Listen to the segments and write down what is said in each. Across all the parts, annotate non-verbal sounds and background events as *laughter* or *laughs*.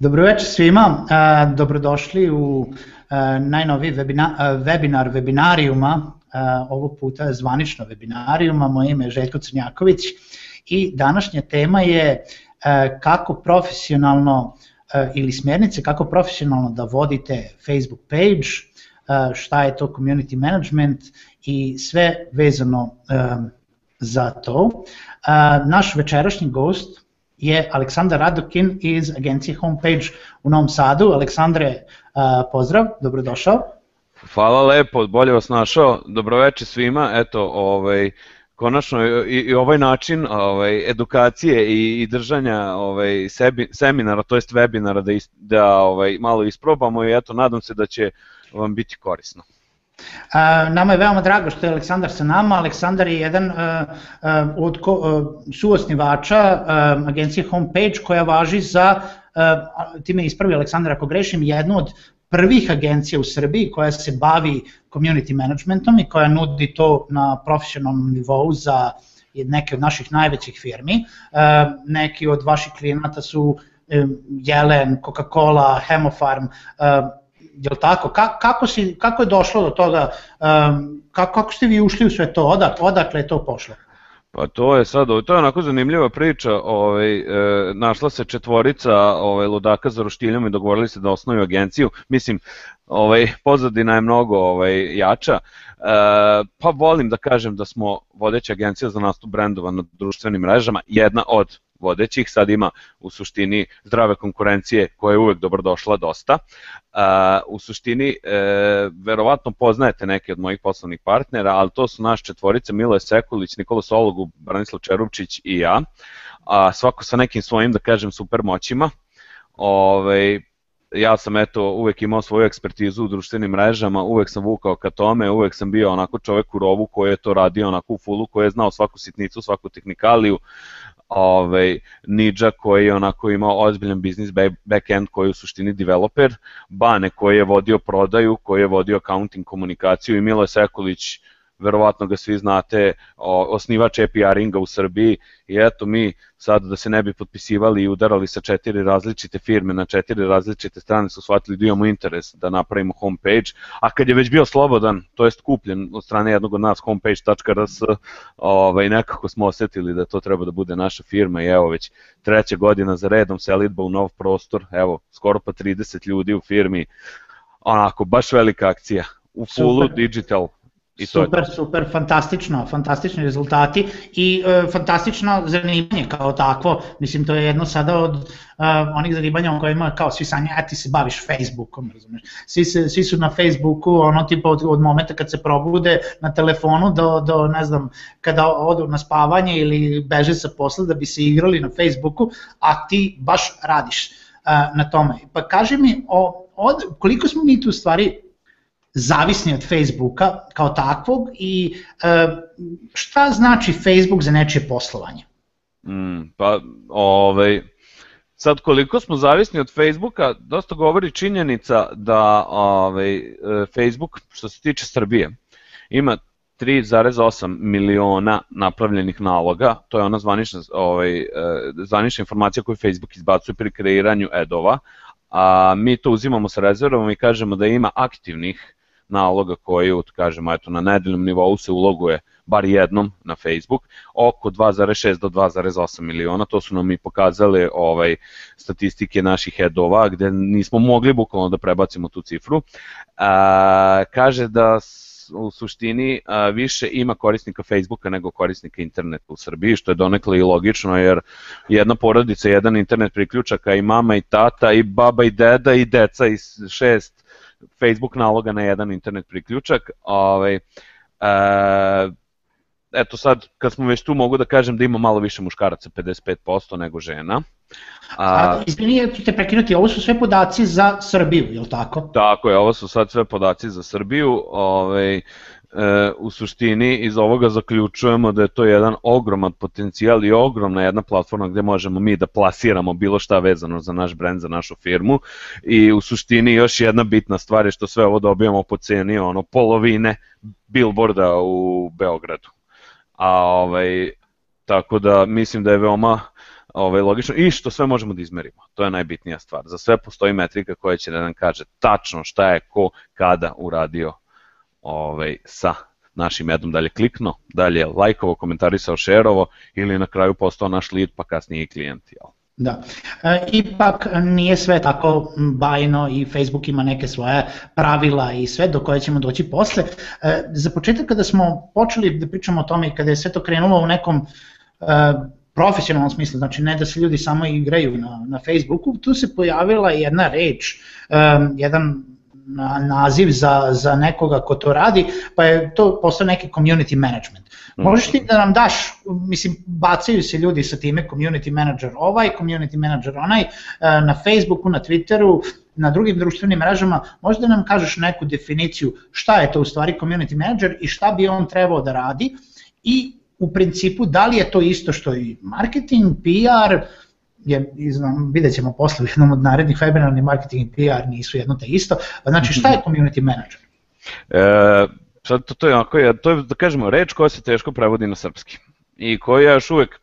Dobroveče svima, dobrodošli u najnoviji webinar, webinar webinarijuma, ovog puta zvanično webinarijuma, moje ime je Željko Crnjaković i današnja tema je kako profesionalno ili smjernice kako profesionalno da vodite Facebook page, šta je to community management i sve vezano za to. Naš večerašnji gost je Aleksandar Radokin iz agencije Homepage u Novom Sadu. Aleksandre, pozdrav, dobrodošao. Hvala lepo, bolje vas našao. Dobroveče svima. Eto, ovaj konačno i, i ovaj način ovaj edukacije i, i držanja ovaj sebi, seminara, to jest webinara da is, da ovaj malo isprobamo i eto nadam se da će vam biti korisno. Nama je veoma drago što je Aleksandar sa nama. Aleksandar je jedan od suosnivača agencije Homepage koja važi za, time ispravi Aleksandar ako grešim, jednu od prvih agencija u Srbiji koja se bavi community managementom i koja nudi to na profesionalnom nivou za neke od naših najvećih firmi. Neki od vaših klijenata su Jelen, Coca-Cola, Hemofarm, je li tako? Ka, kako, si, kako je došlo do toga, um, kako, kako ste vi ušli u sve to, Odak, odakle je to pošlo? Pa to je sad, to je onako zanimljiva priča, ovaj, e, našla se četvorica ovaj, ludaka za roštiljom i dogovorili se da osnoju agenciju, mislim, ovaj, pozadina je mnogo ovaj, jača, e, pa volim da kažem da smo vodeća agencija za nastup brendova na društvenim mrežama, jedna od vodećih, sad ima u suštini zdrave konkurencije koja je uvek dobrodošla dosta. u suštini, e, verovatno poznajete neke od mojih poslovnih partnera, ali to su naš četvorice Miloje Sekulić, Nikola Sologu, Branislav Čerupčić i ja, a svako sa nekim svojim, da kažem, super moćima. Ove, ovaj, ja sam eto uvek imao svoju ekspertizu u društvenim mrežama, uvek sam vukao ka tome, uvek sam bio onako čovek u rovu koji je to radio onako u fullu, koji je znao svaku sitnicu, svaku tehnikaliju, ovaj, Nidža koji je onako imao ozbiljan biznis backend koji je u suštini developer, Bane koji je vodio prodaju, koji je vodio accounting komunikaciju i Milo Sekulić verovatno ga svi znate, osnivač APR-inga u Srbiji. I eto mi sad da se ne bi potpisivali i udarali sa četiri različite firme na četiri različite strane su shvatili da imamo interes da napravimo homepage, a kad je već bio slobodan, to jest kupljen od strane jednog od nas homepage.rs, ovaj, nekako smo osetili da to treba da bude naša firma i evo već treća godina za redom selitba u nov prostor, evo skoro pa 30 ljudi u firmi, onako baš velika akcija u fullu digital I super, to super, fantastično, fantastični rezultati i e, fantastično zanimanje kao takvo. Mislim, to je jedno sada od uh, onih zanimanja o kojima kao svi sanja, a ti se baviš Facebookom, razumiješ. Svi, se, svi su na Facebooku, ono tipa od, od momenta kad se probude na telefonu do, do, ne znam, kada odu na spavanje ili beže sa posla da bi se igrali na Facebooku, a ti baš radiš uh, na tome. Pa kaži mi, o, od, koliko smo mi tu stvari zavisni od Facebooka kao takvog i e, šta znači Facebook za nečije poslovanje? Mm, pa, ovaj, sad koliko smo zavisni od Facebooka, dosta govori činjenica da ovaj, e, Facebook, što se tiče Srbije, ima 3,8 miliona napravljenih naloga, to je ona zvanična, ovaj, e, zvanična informacija koju Facebook izbacuje pri kreiranju edova, a mi to uzimamo sa rezervom i kažemo da ima aktivnih naloga koji, kažemo, eto, na nedeljnom nivou se uloguje bar jednom na Facebook, oko 2,6 do 2,8 miliona, to su nam i pokazali ovaj, statistike naših headova, gde nismo mogli bukvalno da prebacimo tu cifru. A, kaže da u suštini a, više ima korisnika Facebooka nego korisnika interneta u Srbiji, što je donekle i logično, jer jedna porodica, jedan internet priključaka i mama i tata i baba i deda i deca i šest Facebook naloga na jedan internet priključak. Ovaj, e, eto sad, kad smo već tu, mogu da kažem da ima malo više muškaraca, 55% nego žena. A, Izvini, ja ću te prekinuti, ovo su sve podaci za Srbiju, je li tako? Tako je, ovo su sad sve podaci za Srbiju. Ovaj, e, u suštini iz ovoga zaključujemo da je to jedan ogroman potencijal i ogromna jedna platforma gde možemo mi da plasiramo bilo šta vezano za naš brend, za našu firmu i u suštini još jedna bitna stvar je što sve ovo dobijamo po ceni ono polovine billboarda u Beogradu. A ovaj tako da mislim da je veoma ovaj, logično i što sve možemo da izmerimo. To je najbitnija stvar. Za sve postoji metrika koja će da nam kaže tačno šta je ko kada uradio ovaj, sa našim jednom, dalje klikno, dalje lajkovo, komentarisao, šerovo ili na kraju postao naš lead pa kasnije i klijent. Jel? Da. E, ipak nije sve tako bajno i Facebook ima neke svoje pravila i sve do koje ćemo doći posle. E, za početak kada smo počeli da pričamo o tome i kada je sve to krenulo u nekom e, profesionalnom smislu, znači ne da se ljudi samo igraju na, na Facebooku, tu se pojavila jedna reč, um, jedan naziv za, za nekoga ko to radi, pa je to postao neki community management. Mhm. Možeš ti da nam daš, mislim, bacaju se ljudi sa time community manager ovaj, community manager onaj, na Facebooku, na Twitteru, na drugim društvenim mrežama, možda nam kažeš neku definiciju šta je to u stvari community manager i šta bi on trebao da radi i u principu da li je to isto što i marketing, PR, je, znam, vidjet ćemo posle u jednom od narednih webinara, ni marketing i PR nisu jedno te isto. Znači šta je mhm. community manager? E, sad to, to, je, onako, to je, da kažemo, reč koja se teško prevodi na srpski i koja još uvek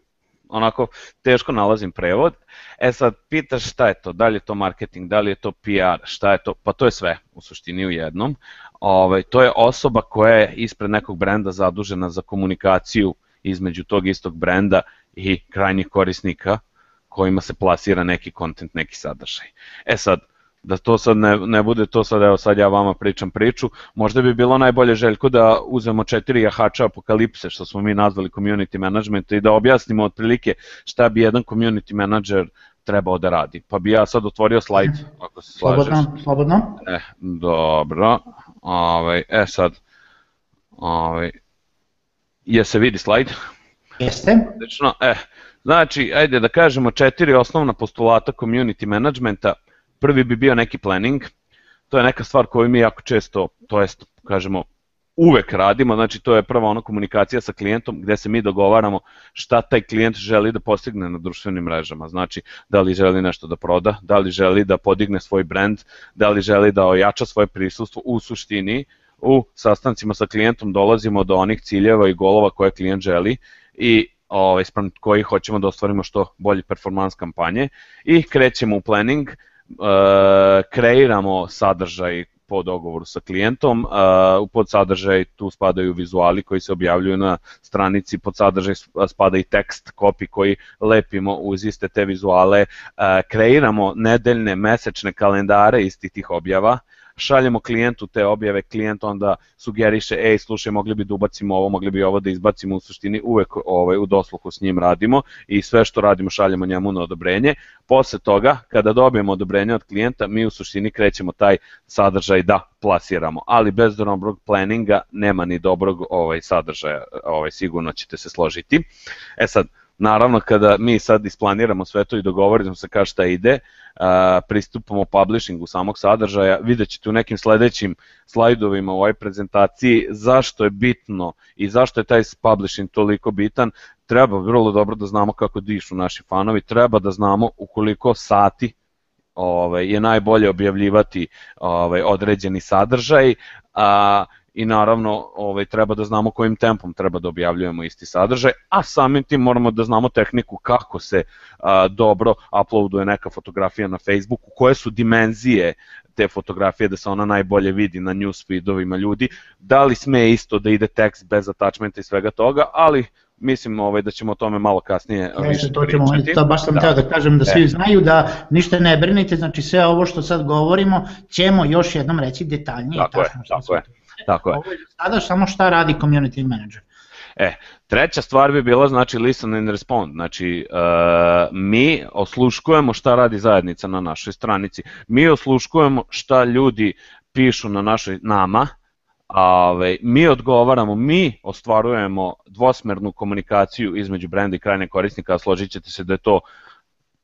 onako teško nalazim prevod. E sad, pitaš šta je to, da li je to marketing, da li je to PR, šta je to, pa to je sve u suštini u jednom. Ovaj, to je osoba koja je ispred nekog brenda zadužena za komunikaciju između tog istog brenda i krajnjih korisnika kojima se plasira neki kontent, neki sadržaj. E sad, da to sad ne, ne bude to sad, evo sad ja vama pričam priču, možda bi bilo najbolje željko da uzmemo četiri jahača apokalipse, što smo mi nazvali community management i da objasnimo otprilike šta bi jedan community manager trebao da radi. Pa bi ja sad otvorio slajd, ako se slažeš. Slobodno, slobodno. E, dobro. Ove, ovaj, e sad, ove, ovaj, je se vidi slajd? Jeste. Odlično. E, znači, ajde da kažemo četiri osnovna postulata community managementa. Prvi bi bio neki planning. To je neka stvar koju mi jako često, to jest, kažemo, uvek radimo, znači to je prva ona komunikacija sa klijentom gde se mi dogovaramo šta taj klijent želi da postigne na društvenim mrežama, znači da li želi nešto da proda, da li želi da podigne svoj brand, da li želi da ojača svoje prisustvo u suštini, u sastancima sa klijentom dolazimo do onih ciljeva i golova koje klijent želi i ovaj, sprem koji hoćemo da ostvarimo što bolji performans kampanje i krećemo u planning, uh, kreiramo sadržaj po dogovoru sa klijentom. Uh, u podsadržaj tu spadaju vizuali koji se objavljuju na stranici, pod sadržaj spada i tekst, kopi koji lepimo uz iste te vizuale. Uh, kreiramo nedeljne, mesečne kalendare istih tih objava šaljemo klijentu te objave, klijent onda sugeriše, ej, slušaj, mogli bi da ubacimo ovo, mogli bi ovo da izbacimo u suštini, uvek ovaj, u dosluhu s njim radimo i sve što radimo šaljemo njemu na odobrenje. Posle toga, kada dobijemo odobrenje od klijenta, mi u suštini krećemo taj sadržaj da plasiramo, ali bez dobrog planinga nema ni dobrog ovaj sadržaja, ovaj sigurno ćete se složiti. E sad, Naravno, kada mi sad isplaniramo sve to i dogovorimo se kao šta ide, pristupamo publishingu samog sadržaja, vidjet ćete u nekim sledećim slajdovima u ovoj prezentaciji zašto je bitno i zašto je taj publishing toliko bitan, treba vrlo dobro da znamo kako dišu naši fanovi, treba da znamo ukoliko sati ovaj, je najbolje objavljivati ovaj, određeni sadržaj, a, i naravno ovaj, treba da znamo kojim tempom treba da objavljujemo isti sadržaj, a samim tim moramo da znamo tehniku kako se a, dobro uploaduje neka fotografija na Facebooku, koje su dimenzije te fotografije da se ona najbolje vidi na newsfeedovima ljudi, da li sme isto da ide tekst bez attachmenta i svega toga, ali mislim ovaj, da ćemo o tome malo kasnije Jeste, više to ćemo, pričati. To baš sam da. teo da kažem da svi e. znaju da ništa ne brinite, znači sve ovo što sad govorimo ćemo još jednom reći detaljnije. Tako je, tako je. Tako je. Ovo je sada samo šta radi community manager. E, treća stvar bi bila znači listen and respond, znači uh, mi osluškujemo šta radi zajednica na našoj stranici, mi osluškujemo šta ljudi pišu na našoj nama, a ove, mi odgovaramo, mi ostvarujemo dvosmernu komunikaciju između brenda i krajnje korisnika, a složit ćete se da je to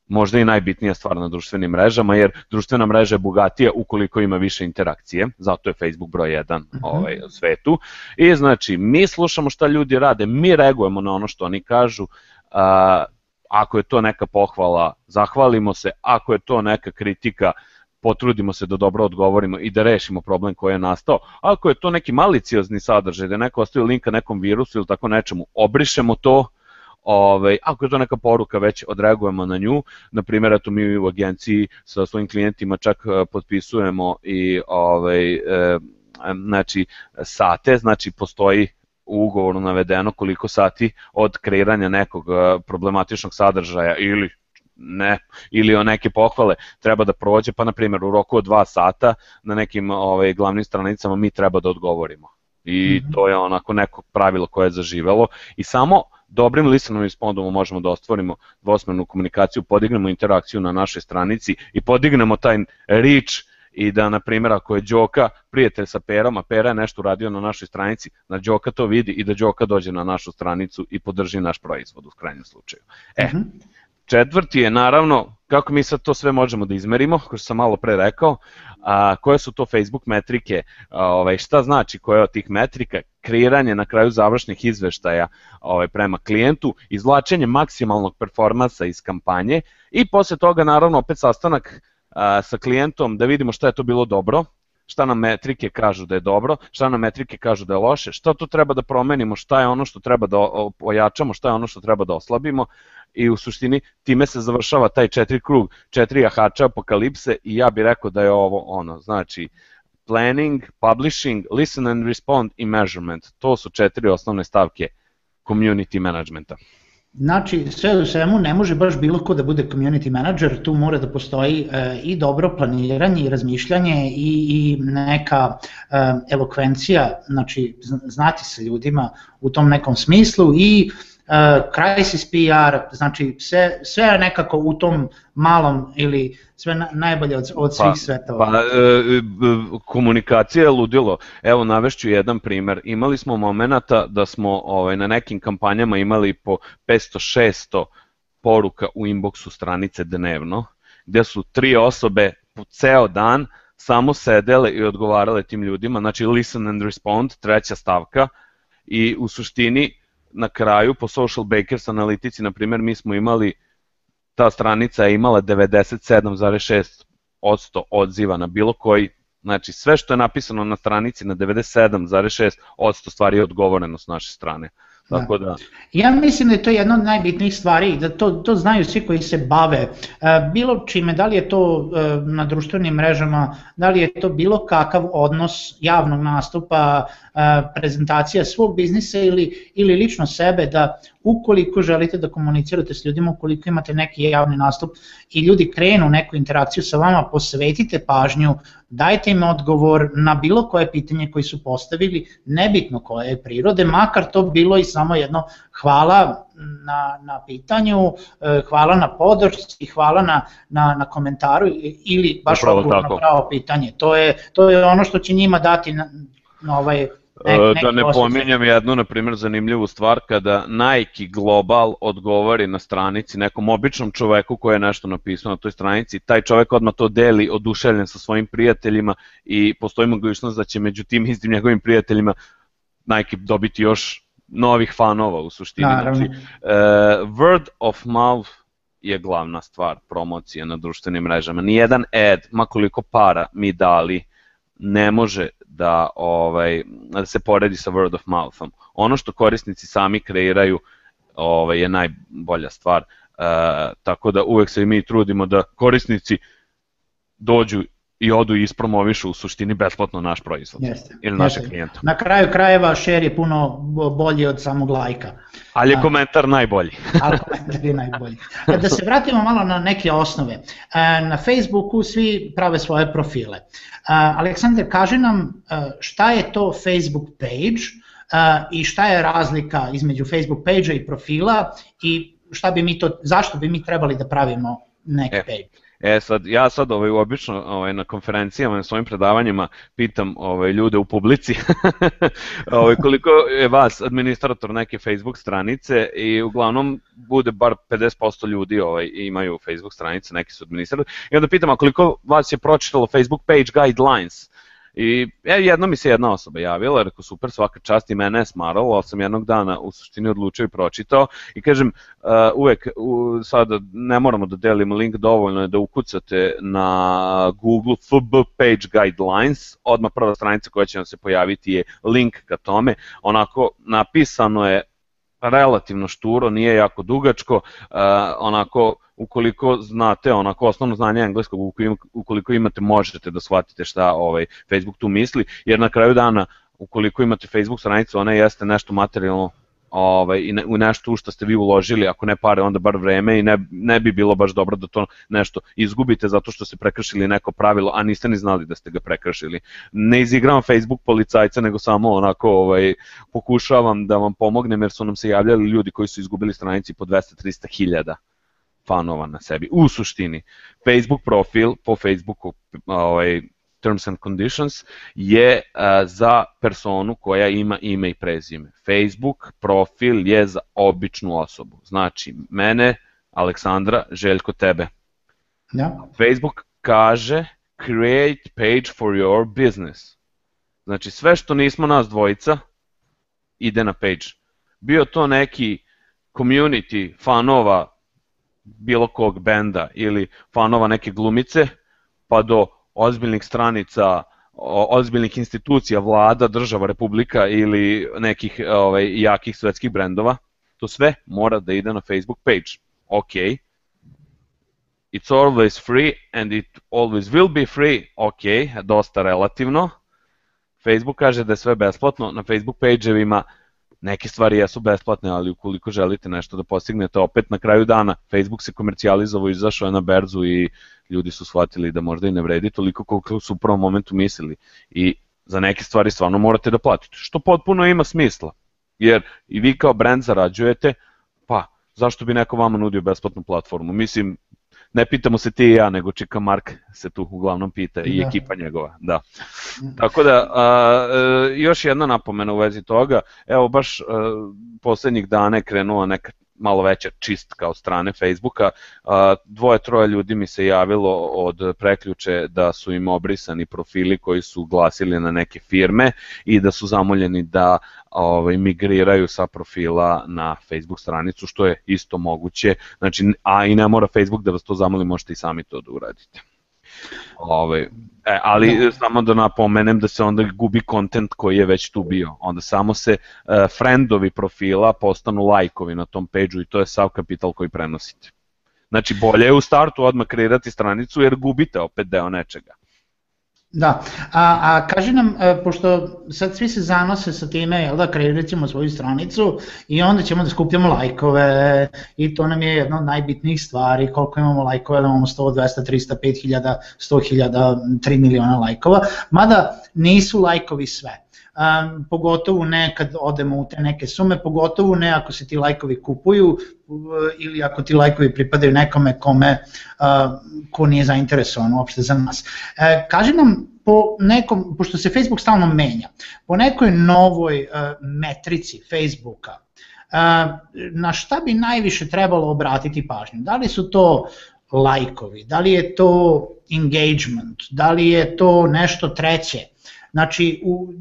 možda i najbitnija stvar na društvenim mrežama, jer društvena mreža je bogatija ukoliko ima više interakcije, zato je Facebook broj 1 uh -huh. ovaj, u svetu. I znači, mi slušamo šta ljudi rade, mi reagujemo na ono što oni kažu, a, ako je to neka pohvala, zahvalimo se, ako je to neka kritika, potrudimo se da dobro odgovorimo i da rešimo problem koji je nastao. Ako je to neki maliciozni sadržaj, da neko ostavi link ka nekom virusu ili tako nečemu, obrišemo to, Ovaj, ako je to neka poruka, već odreagujemo na nju. Na primjer, eto mi u agenciji sa svojim klijentima čak e, potpisujemo i ovaj, e, znači, sate, znači postoji u ugovoru navedeno koliko sati od kreiranja nekog e, problematičnog sadržaja ili ne, ili o neke pohvale treba da prođe, pa na primjer u roku od dva sata na nekim ovaj, glavnim stranicama mi treba da odgovorimo. I mm -hmm. to je onako neko pravilo koje je zaživelo i samo dobrim listenom respondom možemo da ostvarimo dvosmernu komunikaciju, podignemo interakciju na našoj stranici i podignemo taj reach i da, na primjer, ako je Đoka prijatelj sa Perom, a Pera je nešto uradio na našoj stranici, na Đoka to vidi i da Đoka dođe na našu stranicu i podrži naš proizvod u krajnjem slučaju. E, mm -hmm. Četvrti je naravno, kako mi sad to sve možemo da izmerimo, kao što sam malo pre rekao, a, koje su to Facebook metrike, a, ovaj, šta znači koje od tih metrika, kreiranje na kraju završnih izveštaja ovaj, prema klijentu, izvlačenje maksimalnog performansa iz kampanje i posle toga naravno opet sastanak a, sa klijentom da vidimo šta je to bilo dobro, šta nam metrike kažu da je dobro, šta nam metrike kažu da je loše, šta to treba da promenimo, šta je ono što treba da ojačamo, šta je ono što treba da oslabimo i u suštini time se završava taj četiri krug, četiri ahača apokalipse i ja bih rekao da je ovo ono, znači planning, publishing, listen and respond i measurement. To su četiri osnovne stavke community managementa. Znači, sve u svemu ne može baš bilo ko da bude community manager, tu mora da postoji e, i dobro planiranje i razmišljanje i, i neka e, elokvencija, znači znati sa ljudima u tom nekom smislu i uh, crisis PR, znači sve, sve je nekako u tom malom ili sve na, najbolje od, od svih pa, svetova. Pa, e, e, komunikacija je ludilo. Evo navešću jedan primer. Imali smo momenata da smo ovaj, na nekim kampanjama imali po 500-600 poruka u inboxu stranice dnevno, gde su tri osobe po ceo dan samo sedele i odgovarale tim ljudima, znači listen and respond, treća stavka, i u suštini na kraju po Social Bakers analitici, na primjer, mi smo imali, ta stranica je imala 97,6% odziva na bilo koji Znači, sve što je napisano na stranici na 97,6% stvari je odgovoreno s naše strane. Tako da. Ja mislim da je to jedna od najbitnijih stvari, da to, to znaju svi koji se bave e, bilo čime, da li je to e, na društvenim mrežama, da li je to bilo kakav odnos javnog nastupa, prezentacija svog biznisa ili, ili lično sebe, da ukoliko želite da komunicirate s ljudima, ukoliko imate neki javni nastup i ljudi krenu neku interakciju sa vama, posvetite pažnju, dajte im odgovor na bilo koje pitanje koji su postavili, nebitno koje je prirode, makar to bilo i samo jedno hvala na, na pitanju, e, hvala na podršci, hvala na, na, na komentaru ili baš odgovor na pravo pitanje. To je, to je ono što će njima dati na, na ovaj Nek, nek da ne pominjam jednu, na primjer, zanimljivu stvar, kada Nike Global odgovori na stranici nekom običnom čoveku koji je nešto napisao na toj stranici, taj čovek odmah to deli oduševljen sa svojim prijateljima i postoji mogućnost da će među tim *laughs* istim njegovim prijateljima Nike dobiti još novih fanova u suštini. Naravno. Znači, uh, word of mouth je glavna stvar promocije na društvenim mrežama. Nijedan ad, makoliko para mi dali, ne može da, ovaj, da se poredi sa word of mouthom. Ono što korisnici sami kreiraju ovaj, je najbolja stvar. E, tako da uvek se mi trudimo da korisnici dođu i odu i ispromovišu u suštini besplatno naš proizvod Jeste. ili naše klijenta. Na kraju krajeva share je puno bolji od samog lajka. Ali je komentar najbolji. *laughs* ali komentar je najbolji. Da se vratimo malo na neke osnove. Na Facebooku svi prave svoje profile. Aleksandar, kaži nam šta je to Facebook page i šta je razlika između Facebook page i profila i šta bi mi to, zašto bi mi trebali da pravimo neki e. page? E sad, ja sad ovaj, obično ovaj, na konferencijama, na svojim predavanjima pitam ovaj, ljude u publici *laughs* ovaj, koliko je vas administrator neke Facebook stranice i uglavnom bude bar 50% ljudi ovaj, imaju Facebook stranice, neki su administratori. I onda pitam a koliko vas je pročitalo Facebook page guidelines I ja, jedno mi se jedna osoba javila, rekao super, svaka čast i mene je smaralo, ali sam jednog dana u suštini odlučio i pročitao i kažem uh, uvek, u, sada ne moramo da delimo link, dovoljno je da ukucate na Google FB Page Guidelines, odmah prva stranica koja će vam se pojaviti je link ka tome, onako napisano je relativno šturo, nije jako dugačko, uh, onako ukoliko znate onako osnovno znanje engleskog, ukoliko imate možete da shvatite šta ovaj Facebook tu misli, jer na kraju dana ukoliko imate Facebook stranicu, ona jeste nešto materijalno ovaj, i ne, u nešto u što ste vi uložili, ako ne pare, onda bar vreme i ne, ne bi bilo baš dobro da to nešto izgubite zato što ste prekršili neko pravilo, a niste ni znali da ste ga prekršili. Ne izigravam Facebook policajca, nego samo onako ovaj, pokušavam da vam pomognem jer su nam se javljali ljudi koji su izgubili stranici po 200-300 hiljada fanova na sebi. U suštini, Facebook profil po Facebooku ovaj, Terms and Conditions je a, za personu koja ima ime i prezime. Facebook profil je za običnu osobu. Znači, mene, Aleksandra, Željko, tebe. Ja. Facebook kaže create page for your business. Znači, sve što nismo nas dvojica, ide na page. Bio to neki community fanova bilo kog benda ili fanova neke glumice, pa do ozbiljnih stranica, ozbiljnih institucija, vlada, država, republika ili nekih ovaj, jakih svetskih brendova, to sve mora da ide na Facebook page. Ok, it's always free and it always will be free, ok, dosta relativno. Facebook kaže da je sve besplatno, na Facebook page-evima neke stvari jesu besplatne, ali ukoliko želite nešto da postignete opet na kraju dana, Facebook se komercijalizovao, izašao je na berzu i ljudi su shvatili da možda i ne vredi toliko koliko su u prvom momentu mislili i za neke stvari stvarno morate da platite, što potpuno ima smisla, jer i vi kao brand zarađujete, pa zašto bi neko vama nudio besplatnu platformu? Mislim, ne pitamo se ti i ja, nego Čika Mark se tu uglavnom pita i da. ekipa njegova, da. Tako da, a, e, još jedna napomena u vezi toga, evo baš a, poslednjih dana je krenula neka malo veća čistka od strane Facebooka. Dvoje, troje ljudi mi se javilo od preključe da su im obrisani profili koji su glasili na neke firme i da su zamoljeni da ovaj, migriraju sa profila na Facebook stranicu, što je isto moguće. Znači, a i ne mora Facebook da vas to zamoli, možete i sami to da uradite. Ove, e, ali da. samo da napomenem da se onda gubi kontent koji je već tu bio. Onda samo se uh, friendovi profila postanu lajkovi na tom page i to je sav kapital koji prenosite. Znači bolje je u startu odmah kreirati stranicu jer gubite opet deo nečega. Da, a, a kaži nam, e, pošto sad svi se zanose sa time, jel da, kreirat ćemo svoju stranicu i onda ćemo da skupljamo lajkove i to nam je jedna od najbitnijih stvari, koliko imamo lajkova, da imamo 100, 200, 300, 5000, 100.000, 3 miliona lajkova, mada nisu lajkovi sve um, pogotovo ne kad odemo u te neke sume, pogotovo ne ako se ti lajkovi kupuju uh, ili ako ti lajkovi pripadaju nekome kome uh, ko nije zainteresovan uopšte za nas. E, kaži nam po nekom, pošto se Facebook stalno menja, po nekoj novoj uh, metrici Facebooka, uh, na šta bi najviše trebalo obratiti pažnju? Da li su to lajkovi, da li je to engagement, da li je to nešto treće? Znači, u,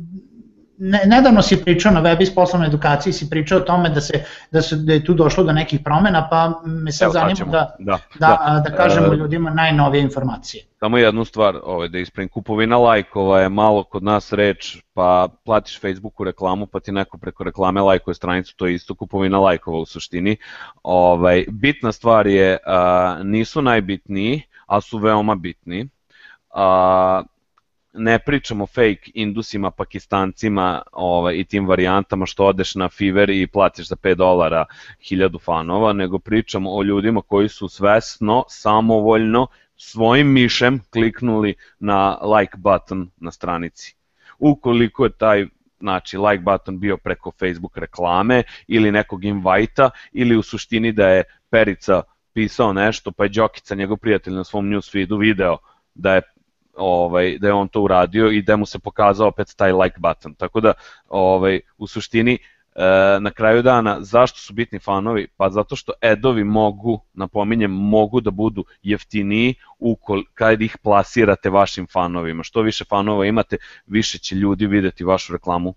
ne, nedavno si pričao na webi s poslovne edukaciji, si pričao o tome da, se, da, se, da je tu došlo do nekih promena, pa me sad Evo, zanima da, da, da, da, da kažemo uh, ljudima najnovije informacije. Samo jednu stvar, ovaj, da ispravim, kupovina lajkova je malo kod nas reč, pa platiš Facebooku reklamu, pa ti neko preko reklame lajkuje stranicu, to je isto kupovina lajkova u suštini. Ovaj, bitna stvar je, uh, nisu najbitniji, ali su veoma bitni. Uh, ne pričamo fake indusima, pakistancima ovaj, i tim varijantama što odeš na Fiverr i platiš za 5 dolara 1000 fanova, nego pričamo o ljudima koji su svesno, samovoljno, svojim mišem kliknuli na like button na stranici. Ukoliko je taj znači like button bio preko Facebook reklame ili nekog invajta ili u suštini da je Perica pisao nešto pa je Đokica, njegov prijatelj na svom newsfeedu video da je ovaj, da je on to uradio i da mu se pokazao opet taj like button. Tako da, ovaj, u suštini, e, na kraju dana, zašto su bitni fanovi? Pa zato što edovi mogu, napominjem, mogu da budu jeftiniji ukol, kad ih plasirate vašim fanovima. Što više fanova imate, više će ljudi videti vašu reklamu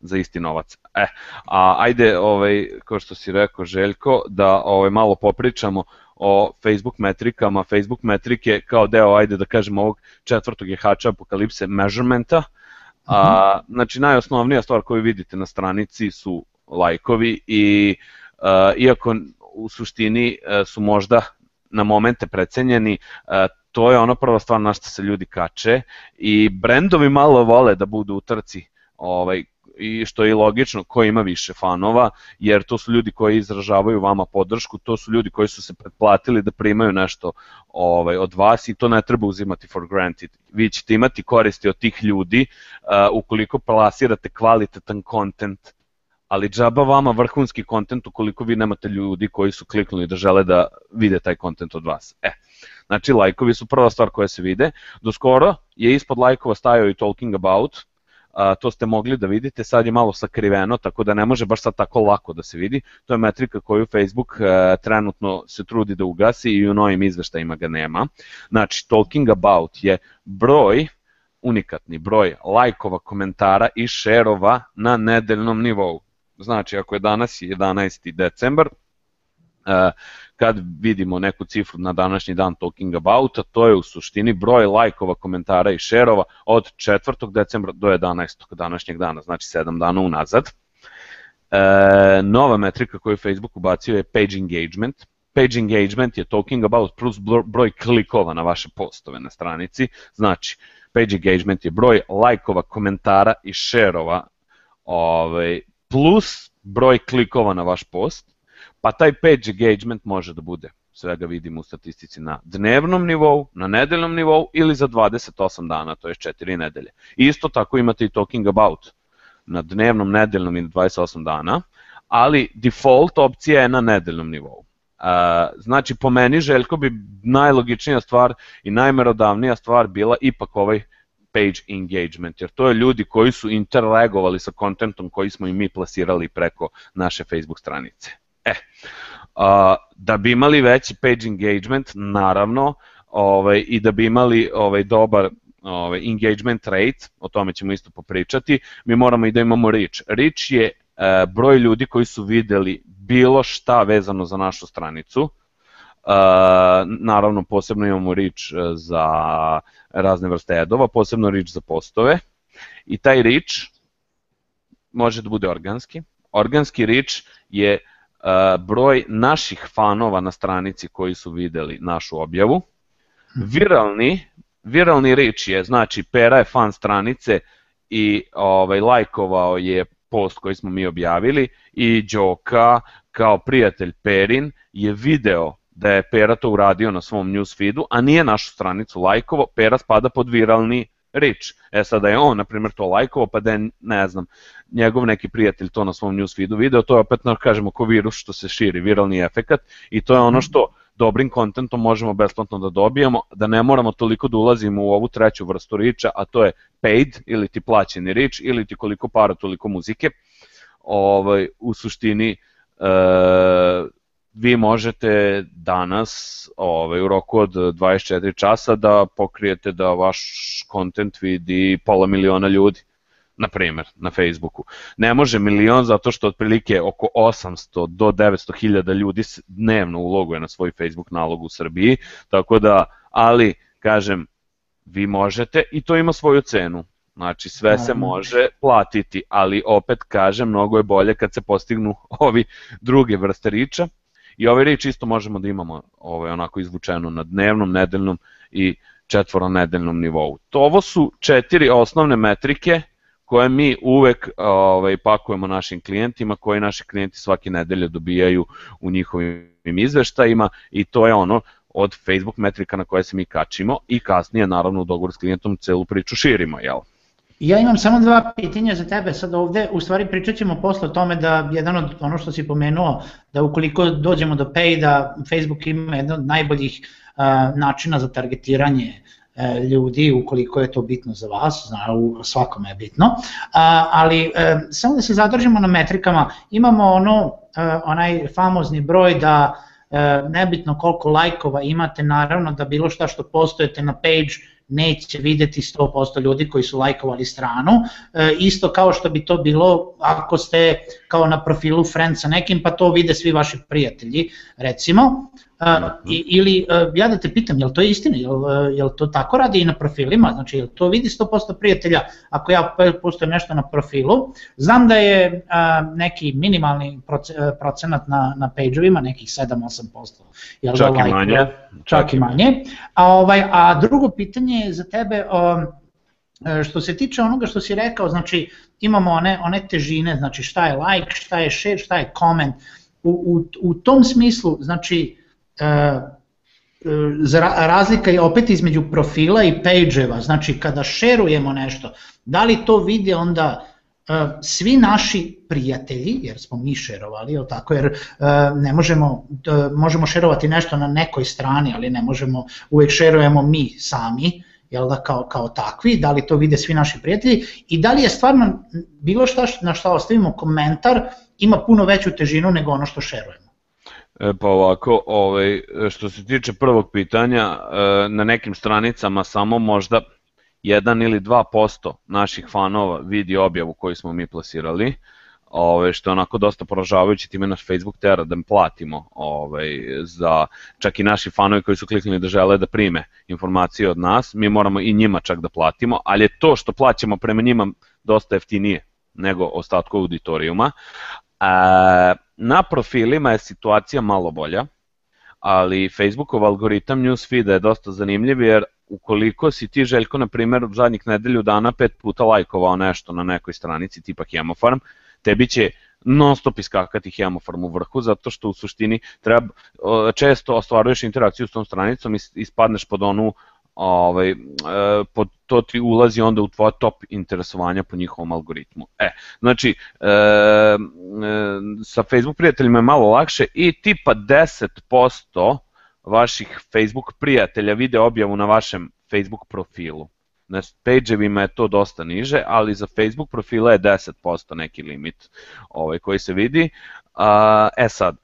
za isti novac. E, a ajde, ovaj, kao što si rekao Željko, da ovaj, malo popričamo o Facebook metrikama, Facebook metrike kao deo, ajde da kažemo, ovog četvrtog jehača apokalipse measurementa. A, mhm. znači najosnovnija stvar koju vidite na stranici su lajkovi i uh, iako u suštini uh, su možda na momente precenjeni, uh, to je ono prva stvar na što se ljudi kače i brendovi malo vole da budu u trci ovaj, i što je logično ko ima više fanova, jer to su ljudi koji izražavaju vama podršku, to su ljudi koji su se pretplatili da primaju nešto ovaj, od vas i to ne treba uzimati for granted. Vi ćete imati koristi od tih ljudi uh, ukoliko plasirate kvalitetan kontent ali džaba vama vrhunski kontent ukoliko vi nemate ljudi koji su kliknuli da žele da vide taj kontent od vas. E, znači lajkovi su prva stvar koja se vide. Do skoro je ispod lajkova stajao i talking about, a, to ste mogli da vidite, sad je malo sakriveno, tako da ne može baš sad tako lako da se vidi. To je metrika koju Facebook a, e, trenutno se trudi da ugasi i u novim izveštajima ga nema. Znači, talking about je broj unikatni broj lajkova, komentara i šerova na nedeljnom nivou. Znači, ako je danas 11. decembar, kad vidimo neku cifru na današnji dan talking about, a to je u suštini broj lajkova, komentara i šerova od 4. decembra do 11. današnjeg dana, znači 7 dana unazad. E, nova metrika koju Facebook ubacio je page engagement. Page engagement je talking about plus broj klikova na vaše postove na stranici, znači page engagement je broj lajkova, komentara i šerova ovaj, plus broj klikova na vaš post, pa taj page engagement može da bude, svega vidimo u statistici na dnevnom nivou, na nedeljnom nivou ili za 28 dana, to je 4 nedelje. Isto tako imate i talking about na dnevnom, nedeljnom i 28 dana, ali default opcija je na nedeljnom nivou. Znači, po meni, Željko, bi najlogičnija stvar i najmerodavnija stvar bila ipak ovaj page engagement, jer to je ljudi koji su interreagovali sa kontentom koji smo i mi plasirali preko naše Facebook stranice. E, a, da bi imali veći page engagement, naravno, ovaj, i da bi imali ovaj, dobar ovaj, engagement rate, o tome ćemo isto popričati, mi moramo i da imamo reach. Reach je e, broj ljudi koji su videli bilo šta vezano za našu stranicu, Uh, naravno posebno imamo reach za razne vrste edova, posebno reach za postove i taj reach može da bude organski. Organski reach je broj naših fanova na stranici koji su videli našu objavu. Viralni, viralni reach je, znači Pera je fan stranice i ovaj, lajkovao je post koji smo mi objavili i Đoka kao prijatelj Perin je video da je Pera to uradio na svom newsfeedu, a nije našu stranicu lajkovo, Pera spada pod viralni reach. E sada je on, na primjer, to lajkovo, pa da je, ne znam, njegov neki prijatelj to na svom newsfeedu video, to je opet, na, kažemo, ko virus što se širi, viralni efekat, i to je ono što dobrim kontentom možemo besplatno da dobijemo, da ne moramo toliko da ulazimo u ovu treću vrstu riča, a to je paid, ili ti plaćeni rič, ili ti koliko para, toliko muzike. Ovaj, u suštini, e, vi možete danas ovaj, u roku od 24 časa da pokrijete da vaš kontent vidi pola miliona ljudi na primer, na Facebooku. Ne može milion zato što otprilike oko 800 do 900 hiljada ljudi dnevno uloguje na svoj Facebook nalog u Srbiji, tako da, ali, kažem, vi možete i to ima svoju cenu. Znači sve se može platiti, ali opet kažem, mnogo je bolje kad se postignu *laughs* ovi druge vrste riča, I ovaj reč isto možemo da imamo ovaj, onako izvučeno na dnevnom, nedeljnom i četvoronedeljnom nivou. To ovo su četiri osnovne metrike koje mi uvek ovaj, pakujemo našim klijentima, koje naši klijenti svake nedelje dobijaju u njihovim izveštajima i to je ono od Facebook metrika na koje se mi kačimo i kasnije naravno u dogovor s klijentom celu priču širimo, jel? Ja imam samo dva pitanja za tebe. Sad ovde, u stvari pričat ćemo posle o tome da jedan od ono što si pomenuo, da ukoliko dođemo do pay, da Facebook ima jedan od najboljih uh, načina za targetiranje uh, ljudi ukoliko je to bitno za vas, zna, u svakome je bitno, uh, ali uh, samo da se zadržimo na metrikama, imamo ono, uh, onaj famozni broj da uh, nebitno koliko lajkova imate, naravno da bilo šta što postojete na page neće videti 100% ljudi koji su lajkovali stranu, e, isto kao što bi to bilo ako ste kao na profilu friend sa nekim, pa to vide svi vaši prijatelji, recimo. Uh, i, ili, uh, ja da te pitam, je li to istina, je li, je li to tako radi i na profilima, znači je li to vidi 100% prijatelja ako ja pustujem nešto na profilu, znam da je uh, neki minimalni procenat na, na page-ovima, nekih 7-8%. Jel čak da, i manje. Čak, čak i manje. A, ovaj, a drugo pitanje je za tebe, um, što se tiče onoga što si rekao, znači imamo one, one težine, znači šta je like, šta je share, šta je comment, u, u, u tom smislu, znači E, e, razlika je opet između profila i page-eva, znači kada šerujemo nešto, da li to vide onda e, svi naši prijatelji, jer smo mi šerovali, jel tako, jer ne možemo, možemo šerovati nešto na nekoj strani, ali ne možemo, uvek šerujemo mi sami, jel da, kao, kao takvi, da li to vide svi naši prijatelji? I da li je stvarno bilo šta na šta ostavimo komentar ima puno veću težinu nego ono što šerujemo. E, pa ovako, ovaj, što se tiče prvog pitanja, e, na nekim stranicama samo možda 1 ili 2% naših fanova vidi objavu koju smo mi plasirali, ovaj, što je onako dosta poražavajuće, time naš Facebook tera da platimo ovaj, za čak i naši fanovi koji su kliknuli da žele da prime informacije od nas, mi moramo i njima čak da platimo, ali je to što plaćamo prema njima dosta jeftinije nego ostatku auditorijuma. Na profilima je situacija malo bolja, ali Facebookov algoritam newsfeeda je dosta zanimljiv jer ukoliko si ti Željko, na primjer, zadnjih nedelju dana pet puta lajkovao nešto na nekoj stranici tipa Hemofarm, tebi će non stop iskakati Hemofarm u vrhu, zato što u suštini treba, često ostvaruješ interakciju s tom stranicom i ispadneš pod onu ovaj, e, pod to ti ulazi onda u tvoja top interesovanja po njihovom algoritmu. E, znači, e, e, sa Facebook prijateljima je malo lakše i tipa 10% vaših Facebook prijatelja vide objavu na vašem Facebook profilu. Na page-evima je to dosta niže, ali za Facebook profila je 10% neki limit ovaj, koji se vidi. e sad,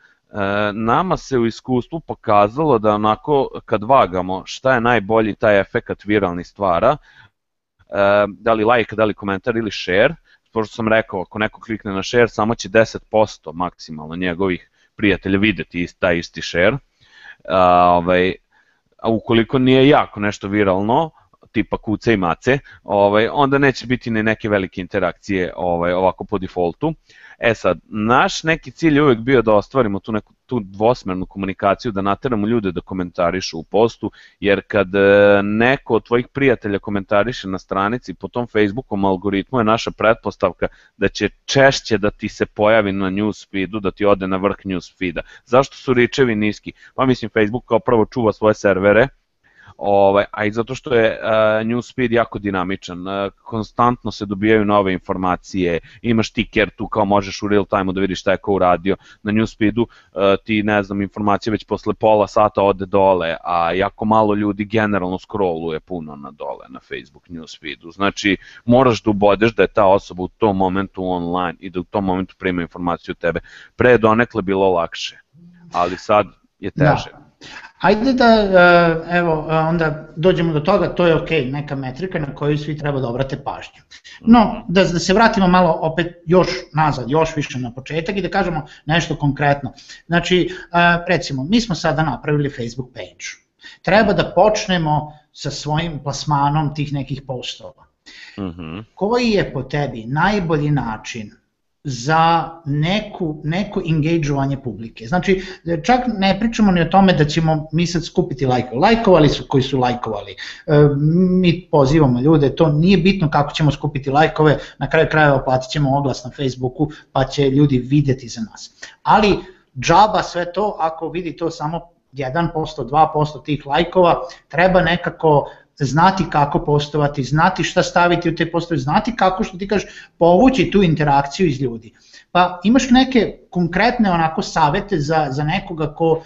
nama se u iskustvu pokazalo da onako kad vagamo šta je najbolji taj efekat viralni stvara, e, da li like, da li komentar ili share, pošto sam rekao, ako neko klikne na share, samo će 10% maksimalno njegovih prijatelja videti taj isti share. A, ovaj, a ukoliko nije jako nešto viralno, tipa kuce i mace, ovaj, onda neće biti ni neke velike interakcije ovaj, ovako po defaultu. E sad, naš neki cilj je uvek bio da ostvarimo tu neku tu dvosmernu komunikaciju, da nateramo ljude da komentarišu u postu, jer kad e, neko od tvojih prijatelja komentariše na stranici po tom Facebookom algoritmu je naša pretpostavka da će češće da ti se pojavi na newsfeedu, da ti ode na vrh newsfeeda. Zašto su ričevi niski? Pa mislim Facebook kao prvo čuva svoje servere, ovaj, a i zato što je uh, newsfeed jako dinamičan, uh, konstantno se dobijaju nove informacije, imaš ticker tu kao možeš u real time da vidiš šta je ko uradio, na newsfeedu uh, ti ne znam informacije već posle pola sata ode dole, a jako malo ljudi generalno scrolluje puno na dole na Facebook newsfeedu, znači moraš da ubodeš da je ta osoba u tom momentu online i da u tom momentu prima informaciju od tebe. Pre je donekle bilo lakše, ali sad je teže. Da. Ajde da, e, evo, e, onda dođemo do toga, to je ok, neka metrika na koju svi treba da obrate pažnju. No, da, da se vratimo malo opet još nazad, još više na početak i da kažemo nešto konkretno. Znači, e, recimo, mi smo sada napravili Facebook page. Treba da počnemo sa svojim plasmanom tih nekih postova. Uh mhm. -huh. Koji je po tebi najbolji način za neku, neko engageovanje publike. Znači, čak ne pričamo ni o tome da ćemo mi sad skupiti lajkove. Lajkovali su koji su lajkovali. E, mi pozivamo ljude, to nije bitno kako ćemo skupiti lajkove, na kraju krajeva platit ćemo oglas na Facebooku, pa će ljudi videti za nas. Ali, džaba sve to, ako vidi to samo 1%, 2% tih lajkova, treba nekako znati kako postovati, znati šta staviti u te postove, znati kako što ti kažeš povući tu interakciju iz ljudi. Pa imaš neke konkretne onako savete za, za nekoga ko,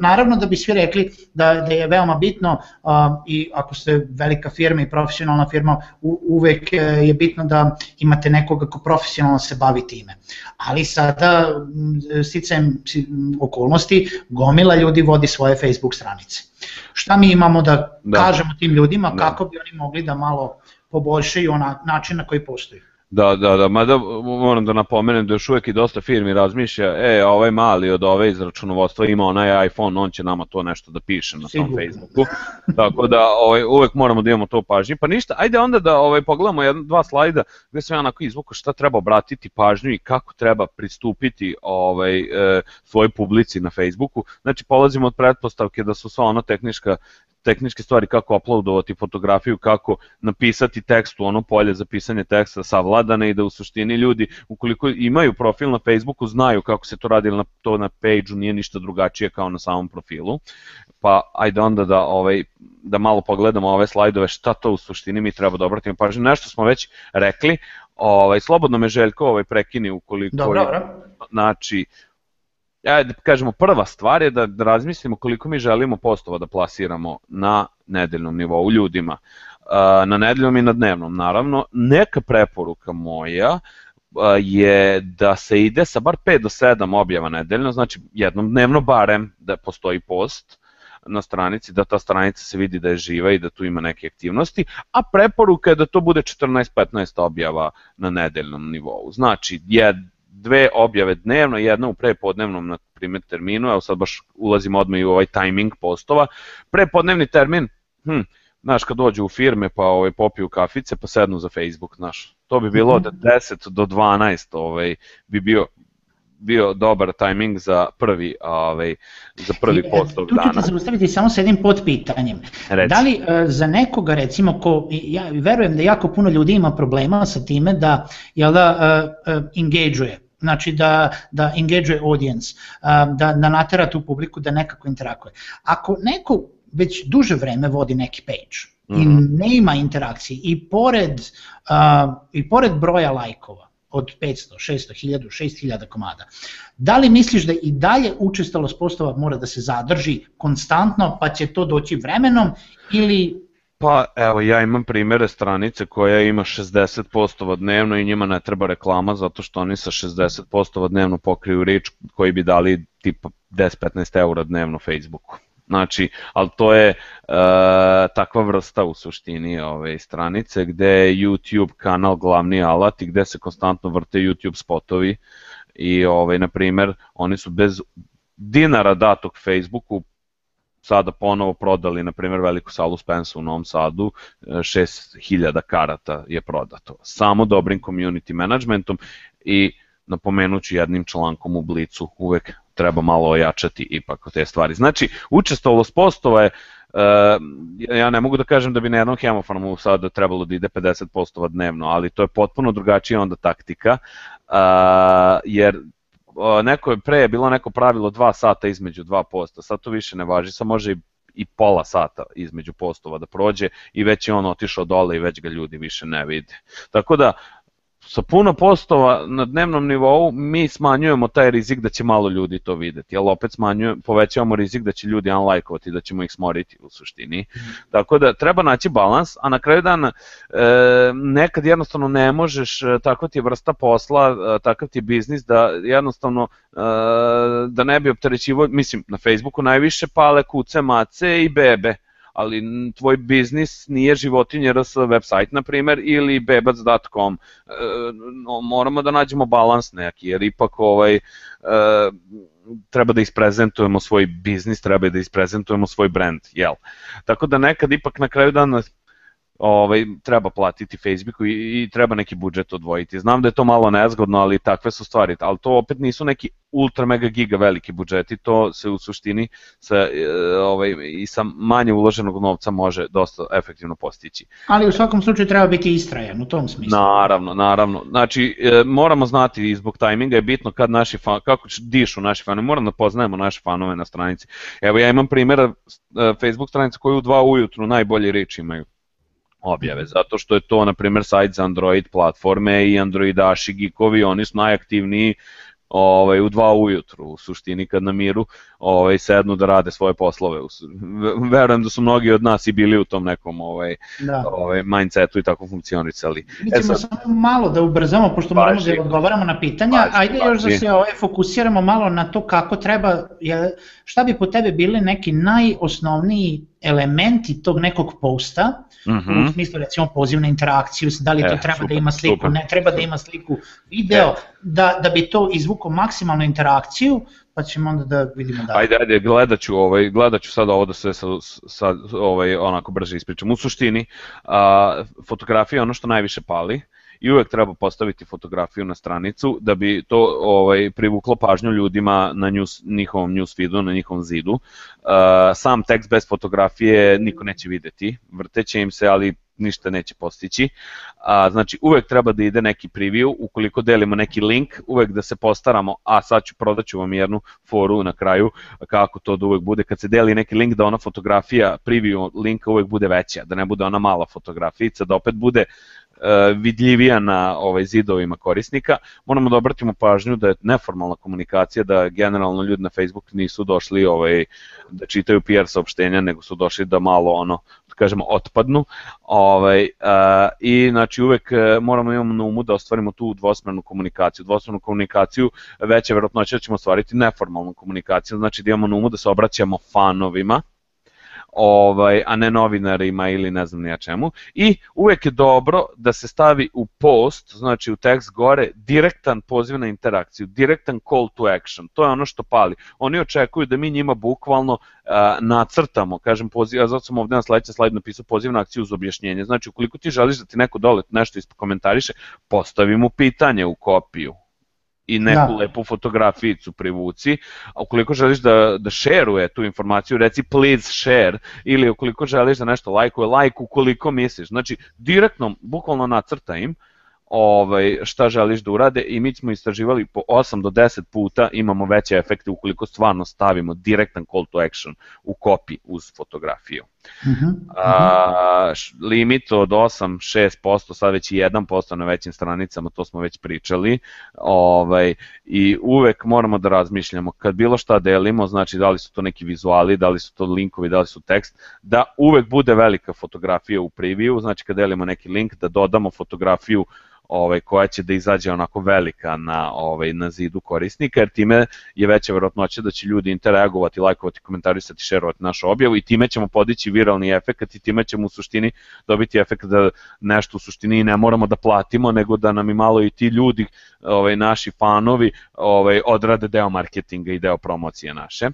naravno da bi svi rekli da, da je veoma bitno uh, i ako ste velika firma i profesionalna firma, u, uvek je bitno da imate nekoga ko profesionalno se bavi time. Ali sada, sticajem okolnosti, gomila ljudi vodi svoje Facebook stranice. Šta mi imamo da, da. kažemo tim ljudima da. kako bi oni mogli da malo poboljšaju ona, način na koji postoji? Da, da, da, mada moram da napomenem da još uvek i dosta firmi razmišlja, e, ovaj mali od ove iz računovodstva ima onaj iPhone, on će nama to nešto da piše na tom Facebooku. Tako da ovaj, uvek moramo da imamo to pažnje. Pa ništa, ajde onda da ovaj, pogledamo jedna, dva slajda gde sam ja onako izvuko šta treba obratiti pažnju i kako treba pristupiti ovaj, e, svojoj publici na Facebooku. Znači, polazimo od pretpostavke da su sva ona tehnička tehničke stvari kako uploadovati fotografiju, kako napisati tekst u ono polje za pisanje teksta savladane i da u suštini ljudi ukoliko imaju profil na Facebooku znaju kako se to radi na to na page-u nije ništa drugačije kao na samom profilu. Pa ajde onda da ovaj da malo pogledamo ove slajdove šta to u suštini mi treba da obratimo pažnju. Nešto smo već rekli, ovaj slobodno me Željko ovaj prekini ukoliko Dobro, dobro. Znači, ajde kažemo, prva stvar je da, da razmislimo koliko mi želimo postova da plasiramo na nedeljnom nivou ljudima. Na nedeljnom i na dnevnom, naravno. Neka preporuka moja je da se ide sa bar 5 do 7 objava nedeljno, znači jednom dnevno barem da postoji post na stranici, da ta stranica se vidi da je živa i da tu ima neke aktivnosti, a preporuka je da to bude 14-15 objava na nedeljnom nivou. Znači, jed, dve objave dnevno, jedna u prepodnevnom na primjer terminu, evo sad baš ulazimo odmah i u ovaj timing postova. Prepodnevni termin, hm, znaš, kad dođu u firme pa ovaj, popiju kafice pa sednu za Facebook, znaš, to bi bilo od 10 do 12 ovaj, bi bio bio dobar tajming za prvi ovaj za prvi post ovog dana. Tu ću te zaustaviti samo sa jednim potpitanjem. Reci. Da li uh, za nekoga recimo ko ja verujem da jako puno ljudi ima problema sa time da jel da uh, uh, engageuje znači da, da engage audience, da, da natera tu publiku da nekako interakuje. Ako neko već duže vreme vodi neki page mm -hmm. i mhm. nema interakcije i pored, uh, i pored broja lajkova, od 500, 600, 1000, 6000 komada. Da li misliš da i dalje učestalost postova mora da se zadrži konstantno pa će to doći vremenom ili Pa evo ja imam primere stranice koja ima 60 postova dnevno i njima ne treba reklama zato što oni sa 60 postova dnevno pokriju rič koji bi dali tipa 10-15 eura dnevno Facebooku. Znači, ali to je e, takva vrsta u suštini ove stranice gde je YouTube kanal glavni alat i gde se konstantno vrte YouTube spotovi i ovaj na primer oni su bez dinara datog Facebooku sada ponovo prodali, na primjer, veliku salu Spensa u Novom Sadu, 6000 karata je prodato. Samo dobrim community managementom i napomenuću jednim člankom u Blicu, uvek treba malo ojačati ipak te stvari. Znači, učestvovalost postova je Uh, ja ne mogu da kažem da bi na jednom hemofarmu sada trebalo da ide 50 postova dnevno, ali to je potpuno drugačija onda taktika, jer neko je pre je bilo neko pravilo 2 sata između dva posta, sad to više ne važi, sad može i i pola sata između postova da prođe i već je on otišao dole i već ga ljudi više ne vide. Tako da sa puno postova na dnevnom nivou mi smanjujemo taj rizik da će malo ljudi to videti, ali opet smanjujemo, povećavamo rizik da će ljudi unlajkovati, da ćemo ih smoriti u suštini. Mm. Tako da treba naći balans, a na kraju dana e, nekad jednostavno ne možeš, e, takva ti je vrsta posla, e, takav ti je biznis da jednostavno e, da ne bi opterećivo, mislim na Facebooku najviše pale kuce, mace i bebe ali tvoj biznis nije životinje RS website, na primer, ili bebac.com. E, no, moramo da nađemo balans neki, jer ipak ovaj, e, treba da isprezentujemo svoj biznis, treba da isprezentujemo svoj brand, jel? Tako da nekad ipak na kraju dana ovaj, treba platiti Facebooku i, i treba neki budžet odvojiti. Znam da je to malo nezgodno, ali takve su stvari, ali to opet nisu neki ultra mega giga veliki budžeti, to se u suštini sa, e, ovaj, i sa manje uloženog novca može dosta efektivno postići. Ali u svakom slučaju treba biti istrajan u tom smislu. Naravno, naravno. Znači, e, moramo znati i zbog tajminga je bitno kad naši fan, kako dišu naši fanovi, moramo da poznajemo naše fanove na stranici. Evo ja imam primjera e, Facebook stranice koju u dva ujutru najbolji reč imaju objave, zato što je to, na primjer, sajt za Android platforme i Androidaši geekovi, oni su najaktivniji ovaj, u dva ujutru, u suštini kad na miru ovaj, sednu da rade svoje poslove. Verujem da su mnogi od nas i bili u tom nekom ovaj, da. ovaj, mindsetu i tako funkcionisali. Mi ćemo e sad... samo malo da ubrzamo, pošto baži, moramo da odgovaramo na pitanja, baži, ajde baži. još da se ovaj, fokusiramo malo na to kako treba, šta bi po tebe bili neki najosnovniji elementi tog nekog posta, mm -hmm. u smislu recimo poziv na interakciju, da li to e, treba da super, da ima sliku, super. ne treba da ima sliku, video, da, da bi to izvukao maksimalnu interakciju, pa ćemo onda da vidimo da. Ajde, ajde, gledat ću, ovaj, gledat ću sad ovo da se sa, sa, ovaj, onako brže ispričam. U suštini, a, fotografija je ono što najviše pali, i uvek treba postaviti fotografiju na stranicu da bi to ovaj privuklo pažnju ljudima na news, njihovom newsfeedu, na njihovom zidu. Uh, sam tekst bez fotografije niko neće videti, vrteće im se, ali ništa neće postići. A, znači, uvek treba da ide neki preview, ukoliko delimo neki link, uvek da se postaramo, a sad ću, prodaću vam jednu foru na kraju, kako to da uvek bude, kad se deli neki link, da ona fotografija preview linka uvek bude veća, da ne bude ona mala fotografijica, da opet bude vidljivija na ovaj zidovima korisnika. Moramo da obratimo pažnju da je neformalna komunikacija, da generalno ljudi na Facebook nisu došli ovaj da čitaju PR saopštenja, nego su došli da malo ono da kažemo otpadnu. Ovaj uh, i znači uvek e, moramo imamo na umu da ostvarimo tu dvosmernu komunikaciju. Dvosmernu komunikaciju veća verovatnoća da ćemo ostvariti neformalnu komunikaciju, znači da imamo na umu da se obraćamo fanovima ovaj, a ne novinarima ili ne znam nija čemu. I uvek je dobro da se stavi u post, znači u tekst gore, direktan poziv na interakciju, direktan call to action. To je ono što pali. Oni očekuju da mi njima bukvalno uh, nacrtamo, kažem poziv, ja zato sam ovde na sledećem slajdu napisao poziv na akciju uz objašnjenje. Znači, ukoliko ti želiš da ti neko dole nešto komentariše, postavi mu pitanje u kopiju i neku da. lepu fotografijicu privuci. A ukoliko želiš da, da šeruje tu informaciju, reci please share, ili ukoliko želiš da nešto lajkuje, like ukoliko misliš. Znači, direktno, bukvalno nacrta im, ovaj, šta želiš da urade i mi smo istraživali po 8 do 10 puta imamo veće efekte ukoliko stvarno stavimo direktan call to action u kopi uz fotografiju. Uh -huh, uh -huh. A, limit od 8-6%, sad već i 1% na većim stranicama, to smo već pričali. Ovaj, I uvek moramo da razmišljamo, kad bilo šta delimo, znači da li su to neki vizuali, da li su to linkovi, da li su tekst, da uvek bude velika fotografija u preview, znači kad delimo neki link, da dodamo fotografiju ovaj, koja će da izađe onako velika na, ovaj, na zidu korisnika, jer time je veća verovatnoća da će ljudi interagovati, lajkovati, komentarisati, šerovati našu objavu i time ćemo podići viralni efekt i time ćemo u suštini dobiti efekt da nešto u suštini ne moramo da platimo, nego da nam i malo i ti ljudi, ovaj, naši fanovi, ovaj, odrade deo marketinga i deo promocije naše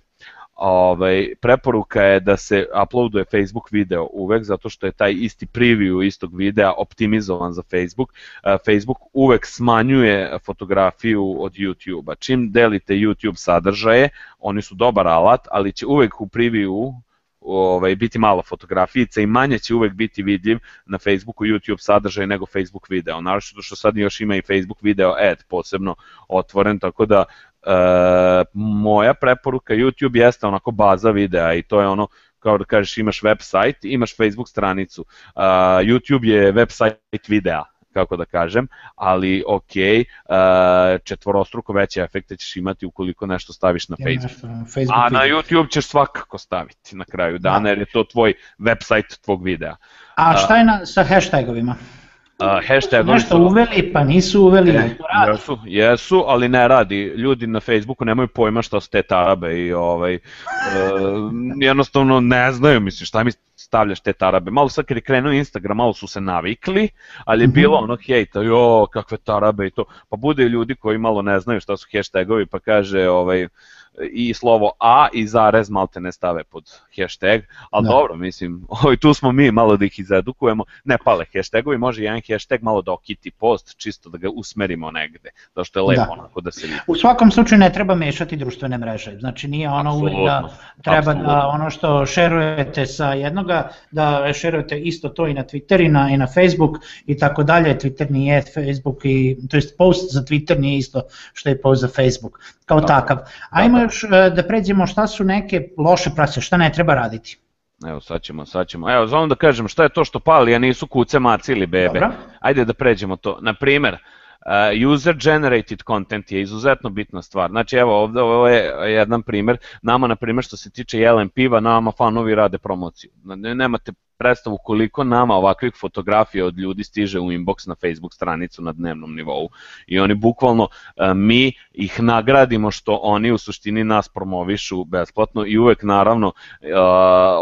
ovaj, preporuka je da se uploaduje Facebook video uvek, zato što je taj isti preview istog videa optimizovan za Facebook. Facebook uvek smanjuje fotografiju od YouTube-a. Čim delite YouTube sadržaje, oni su dobar alat, ali će uvek u preview ovaj, biti malo fotografijica i manje će uvek biti vidljiv na Facebooku YouTube sadržaj nego Facebook video. Naravno što sad još ima i Facebook video ad posebno otvoren, tako da E, moja preporuka YouTube jeste onako baza videa i to je ono kao da kažeš imaš website, imaš Facebook stranicu. Uh, YouTube je website videa, kako da kažem, ali ok, uh, četvorostruko veće efekte ćeš imati ukoliko nešto staviš na Facebook. Facebook A na YouTube ćeš svakako staviti na kraju dana, da. jer je to tvoj website tvog videa. A šta je na, sa hashtagovima? Uh, hashtag nešto su, uveli pa nisu uveli, e, to radi. Jesu, jesu, ali ne radi. Ljudi na Facebooku nemaju pojma šta su te tarabe i ovaj, uh, jednostavno ne znaju, mislim, šta mi stavljaš te tarabe. Malo sad kad je krenuo Instagram, malo su se navikli, ali je -hmm. bilo ono hejta, jo, kakve tarabe i to. Pa bude ljudi koji malo ne znaju šta su hashtagovi, pa kaže, ovaj, uh, i slovo A i zarez malte ne stave pod hashtag, ali da. dobro, mislim, *laughs* ovaj, tu smo mi malo da ih izedukujemo, ne pale hashtagovi, može jedan hashtag malo da okiti post, čisto da ga usmerimo negde, zato što je lepo da. onako da se vidi. U svakom slučaju ne treba mešati društvene mreže, znači nije ono uvijek da treba Absolutno. da ono što šerujete sa jednoga, da šerujete isto to i na Twitter i na, i na Facebook i tako dalje, Twitter nije Facebook i, to jest post za Twitter nije isto što je post za Facebook, kao da. takav. Ajmo još e, da pređemo šta su neke loše prakse, šta ne treba raditi. Evo sad ćemo, sad ćemo. Evo, zovem da kažem šta je to što pali, a nisu kuce, maci ili bebe. Dobro. Ajde da pređemo to. Na primer, uh, user generated content je izuzetno bitna stvar. Znači evo ovde ovo je jedan primer. Nama na primer što se tiče Jelen piva, nama fanovi rade promociju. Nemate predstavu koliko nama ovakvih fotografija od ljudi stiže u inbox na Facebook stranicu na dnevnom nivou. I oni bukvalno, e, mi ih nagradimo što oni u suštini nas promovišu besplatno i uvek naravno e,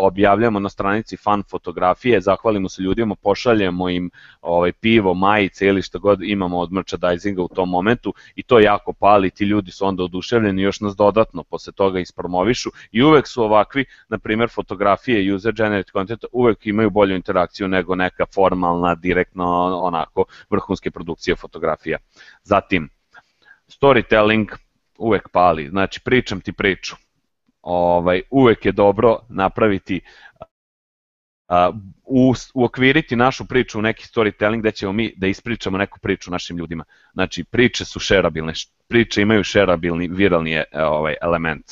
objavljamo na stranici fan fotografije, zahvalimo se ljudima, pošaljemo im ovaj, pivo, majice ili šta god imamo od merchandisinga u tom momentu i to jako pali, ti ljudi su onda oduševljeni još nas dodatno posle toga ispromovišu i uvek su ovakvi, na primer fotografije user generated content, uvek imaju bolju interakciju nego neka formalna, direktno onako vrhunske produkcije fotografija. Zatim, storytelling uvek pali, znači pričam ti priču. Ovaj, uvek je dobro napraviti u, uokviriti našu priču u neki storytelling gde ćemo mi da ispričamo neku priču našim ljudima. Znači, priče su šerabilne, priče imaju šerabilni, viralni e, ovaj, element.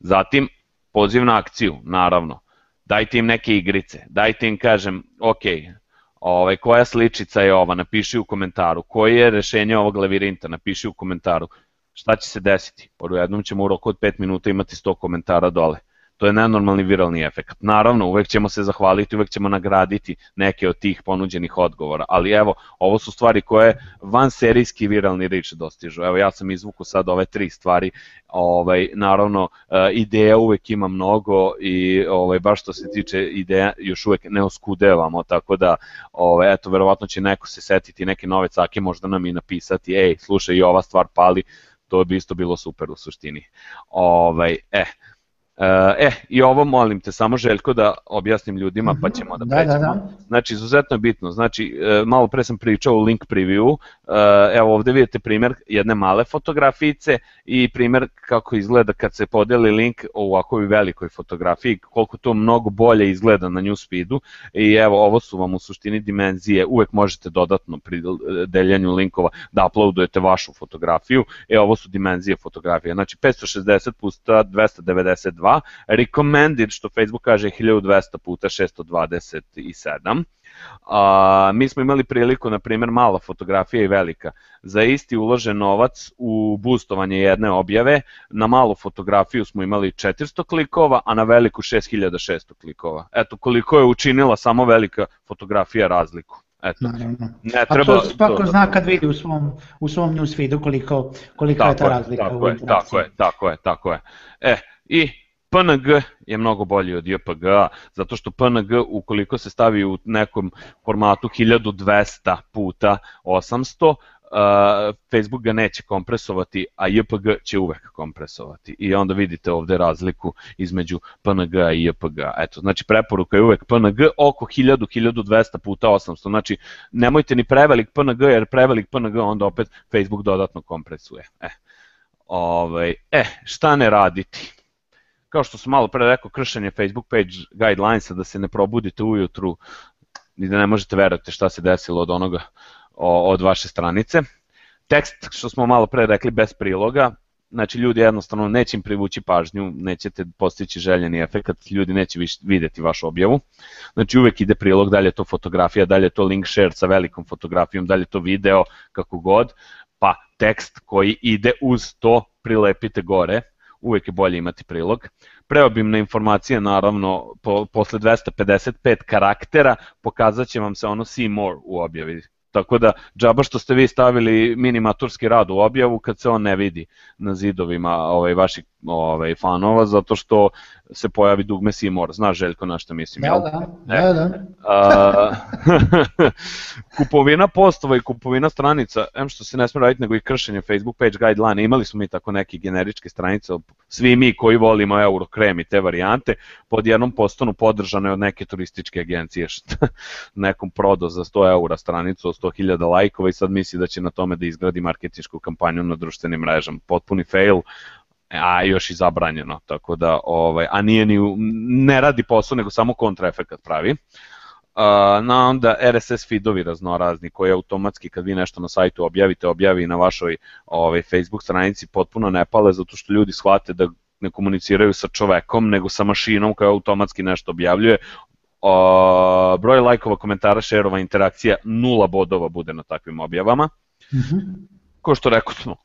Zatim, poziv na akciju, naravno. Dajte im neke igrice, dajte im, kažem, ok, ovaj, koja sličica je ova, napiši u komentaru, koje je rešenje ovog lavirinta, napiši u komentaru, šta će se desiti, u jednom ćemo u roku od 5 minuta imati 100 komentara dole To je nenormalni viralni efekt. Naravno, uvek ćemo se zahvaliti, uvek ćemo nagraditi neke od tih ponuđenih odgovora, ali evo, ovo su stvari koje van serijski viralni reach dostižu. Evo, ja sam izvuku sad ove tri stvari, ovaj, naravno, e, ideja uvek ima mnogo i ovaj, baš što se tiče ideja, još uvek ne oskudevamo, tako da, ovaj, eto, verovatno će neko se setiti neke nove cake, možda nam i napisati, ej, slušaj, i ova stvar pali, to bi isto bilo super u suštini. Ovaj, eh, E, i ovo molim te samo Željko da objasnim ljudima pa mhm. ćemo da prećemo. Da, da, da. Znači, izuzetno je bitno. Znači, e, malo pre sam pričao o link preview. E, evo ovde vidite primer jedne male fotografijice i primer kako izgleda kad se podeli link u ovakvoj velikoj fotografiji, koliko to mnogo bolje izgleda na newsfeedu. I evo, ovo su vam u suštini dimenzije. Uvek možete dodatno pri deljenju linkova da uploadujete vašu fotografiju. E, ovo su dimenzije fotografije. Znači, 560 puta 292 2, recommended što Facebook kaže 1200 puta 627. A, mi smo imali priliku, na primjer, mala fotografija i velika. Za isti uložen novac u boostovanje jedne objave, na malu fotografiju smo imali 400 klikova, a na veliku 6600 klikova. Eto, koliko je učinila samo velika fotografija razliku. Eto. Naravno. Ne treba, A to svako to, zna kad vidi u svom, u svom newsfeedu koliko, koliko je ta razlika tako u je, Tako je, tako je, tako je. E, i PNG je mnogo bolji od JPG, zato što PNG ukoliko se stavi u nekom formatu 1200 puta 800, uh, Facebook ga neće kompresovati, a JPG će uvek kompresovati. I onda vidite ovde razliku između PNG i JPG. Eto, znači preporuka je uvek PNG oko 1000-1200 puta 800. Znači, nemojte ni prevelik PNG, jer prevelik PNG onda opet Facebook dodatno kompresuje. E, ovaj, e šta ne raditi? Kao što sam malo pre rekao, kršenje Facebook page guidelinesa da se ne probudite ujutru i da ne možete verovati šta se desilo od onoga od vaše stranice. Tekst, što smo malo pre rekli, bez priloga, znači ljudi jednostavno neće im privući pažnju, nećete postići željeni efekt, ljudi neće videti vašu objavu. Znači uvek ide prilog, dalje je to fotografija, dalje je to link share sa velikom fotografijom, dalje je to video, kako god, pa tekst koji ide uz to prilepite gore, uvek je bolje imati prilog. Preobimna informacija, naravno, po, posle 255 karaktera pokazat će vam se ono see more u objavi. Tako da, džaba što ste vi stavili minimaturski rad u objavu kad se on ne vidi na zidovima ovaj, vaših ovaj, fanova, zato što se pojavi dugme Seymour, znaš Željko na što mislim, da, jel? Da, da, da. A, *laughs* kupovina postova i kupovina stranica, em što se ne sme raditi nego i kršenje Facebook page guideline, imali smo mi tako neke generičke stranice, svi mi koji volimo Eurokrem i te varijante, pod jednom postanu podržane od neke turističke agencije, što *laughs* nekom prodao za 100 eura stranicu od 100.000 lajkova i sad misli da će na tome da izgradi marketinšku kampanju na društvenim mrežama. Potpuni fail, a još i zabranjeno, tako da, ovaj, a nije ni, ne radi posao, nego samo kontraefekat pravi. Uh, na onda RSS feedovi raznorazni koji automatski kad vi nešto na sajtu objavite, objavi na vašoj ovaj, Facebook stranici potpuno ne pale zato što ljudi shvate da ne komuniciraju sa čovekom nego sa mašinom koja automatski nešto objavljuje. Uh, broj lajkova, komentara, šerova, interakcija, nula bodova bude na takvim objavama. Mm -hmm. Ko što rekao smo,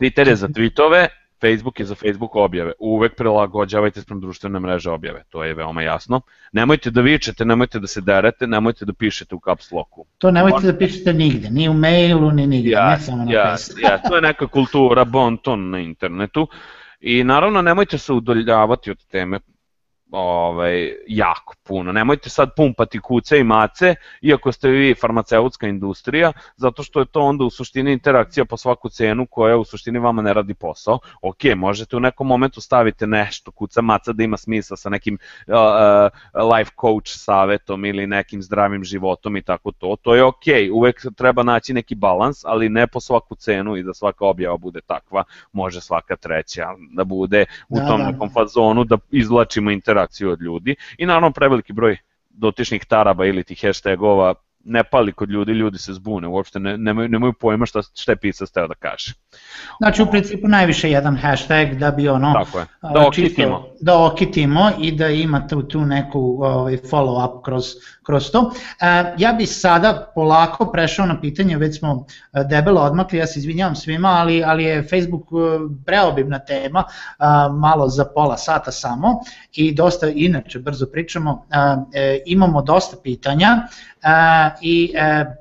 Twitter je za tweetove, Facebook je za Facebook objave. Uvek prilagođavajte sprem društvene mreže objave, to je veoma jasno. Nemojte da vičete, nemojte da se derete, nemojte da pišete u caps locku. To nemojte On... da pišete nigde, ni u mailu, ni nigde, ja, ne samo na ja, ja, to je neka kultura, bon ton na internetu. I naravno nemojte se udoljavati od teme ovaj, jako puno. Nemojte sad pumpati kuce i mace, iako ste vi farmaceutska industrija, zato što je to onda u suštini interakcija po svaku cenu koja u suštini vama ne radi posao. Ok, možete u nekom momentu stavite nešto, kuca maca da ima smisla sa nekim uh, uh, life coach savetom ili nekim zdravim životom i tako to. To je ok, uvek treba naći neki balans, ali ne po svaku cenu i da svaka objava bude takva, može svaka treća da bude u da, tom da. nekom fazonu da izvlačimo interakciju interakciju od ljudi i naravno preveliki broj dotičnih taraba ili tih hashtagova ne pali kod ljudi, ljudi se zbune, uopšte ne, nemaju, nemaju pojma šta, šta je pisac teo da kaže. Znači u principu najviše jedan hashtag da bi ono Tako je. da okitimo. Čisto, da okitimo i da ima tu, tu neku ovaj, follow up kroz, kroz to. E, ja bih sada polako prešao na pitanje, već smo e, debelo odmakli, ja se izvinjavam svima, ali, ali je Facebook e, preobimna tema, malo za pola sata samo i dosta, inače brzo pričamo, imamo dosta pitanja, i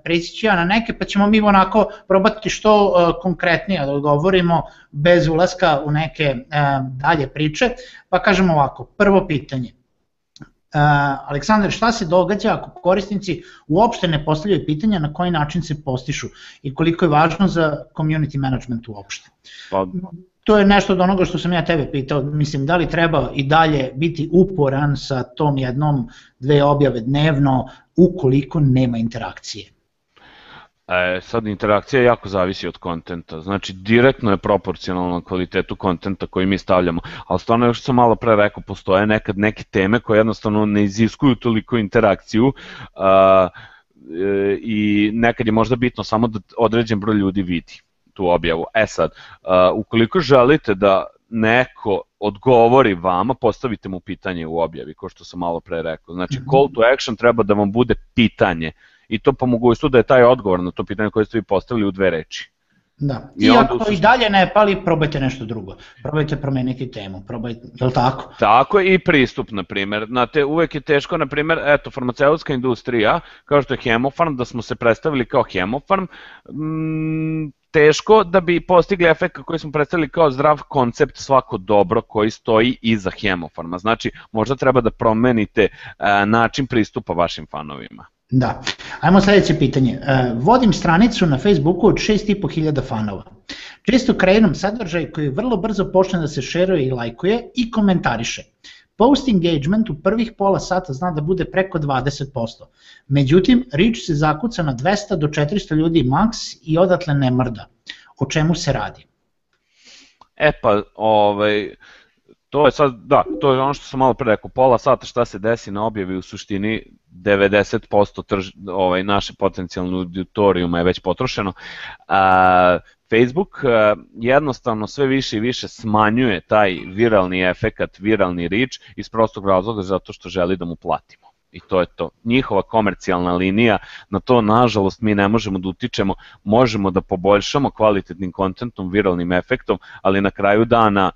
preći ću ja na neke, pa ćemo mi onako probati što konkretnije da odgovorimo bez ulaska u neke dalje priče, pa kažemo ovako, prvo pitanje, Aleksandar, šta se događa ako korisnici uopšte ne postavljaju pitanja na koji način se postišu i koliko je važno za community management uopšte? Pa, to je nešto od onoga što sam ja tebe pitao, mislim da li treba i dalje biti uporan sa tom jednom dve objave dnevno ukoliko nema interakcije? E, sad interakcija jako zavisi od kontenta, znači direktno je proporcionalno kvalitetu kontenta koji mi stavljamo, ali stvarno još sam malo pre rekao, postoje nekad neke teme koje jednostavno ne iziskuju toliko interakciju a, e, i nekad je možda bitno samo da određen broj ljudi vidi tu objavu. E sad, a, ukoliko želite da neko odgovori vama, postavite mu pitanje u objavi, kao što sam malo pre rekao. Znači, mhm. call to action treba da vam bude pitanje i to po mogućstvu da je taj odgovor na to pitanje koje ste vi postavili u dve reči. Da. I, I ako su... i dalje ne pali, probajte nešto drugo. Probajte promeniti temu, probajte, je li tako? Tako i pristup, na primjer. Znate, uvek je teško, na primjer, eto, farmaceutska industrija, kao što je Hemofarm, da smo se predstavili kao Hemofarm, mm, teško da bi postigli efekt koji smo predstavili kao zdrav koncept svako dobro koji stoji iza Hemofarma. Znači, možda treba da promenite e, način pristupa vašim fanovima. Da. Ajmo sledeće pitanje. E, vodim stranicu na Facebooku od 6500 fanova. Često kreiram sadržaj koji vrlo brzo počne da se šeruje i lajkuje i komentariše. Post engagement u prvih pola sata zna da bude preko 20%. Međutim, reach se zakuca na 200 do 400 ljudi max i odatle ne mrda. O čemu se radi? E pa, ovaj, to je sad, da, to je ono što sam malo pre rekao, pola sata šta se desi na objavi u suštini 90% trž, ovaj, naše potencijalne auditorijuma je već potrošeno. A, Facebook jednostavno sve više i više smanjuje taj viralni efekat, viralni reach iz prostog razloga zato što želi da mu platimo. I to je to. Njihova komercijalna linija, na to nažalost mi ne možemo da utičemo, možemo da poboljšamo kvalitetnim kontentom, viralnim efektom, ali na kraju dana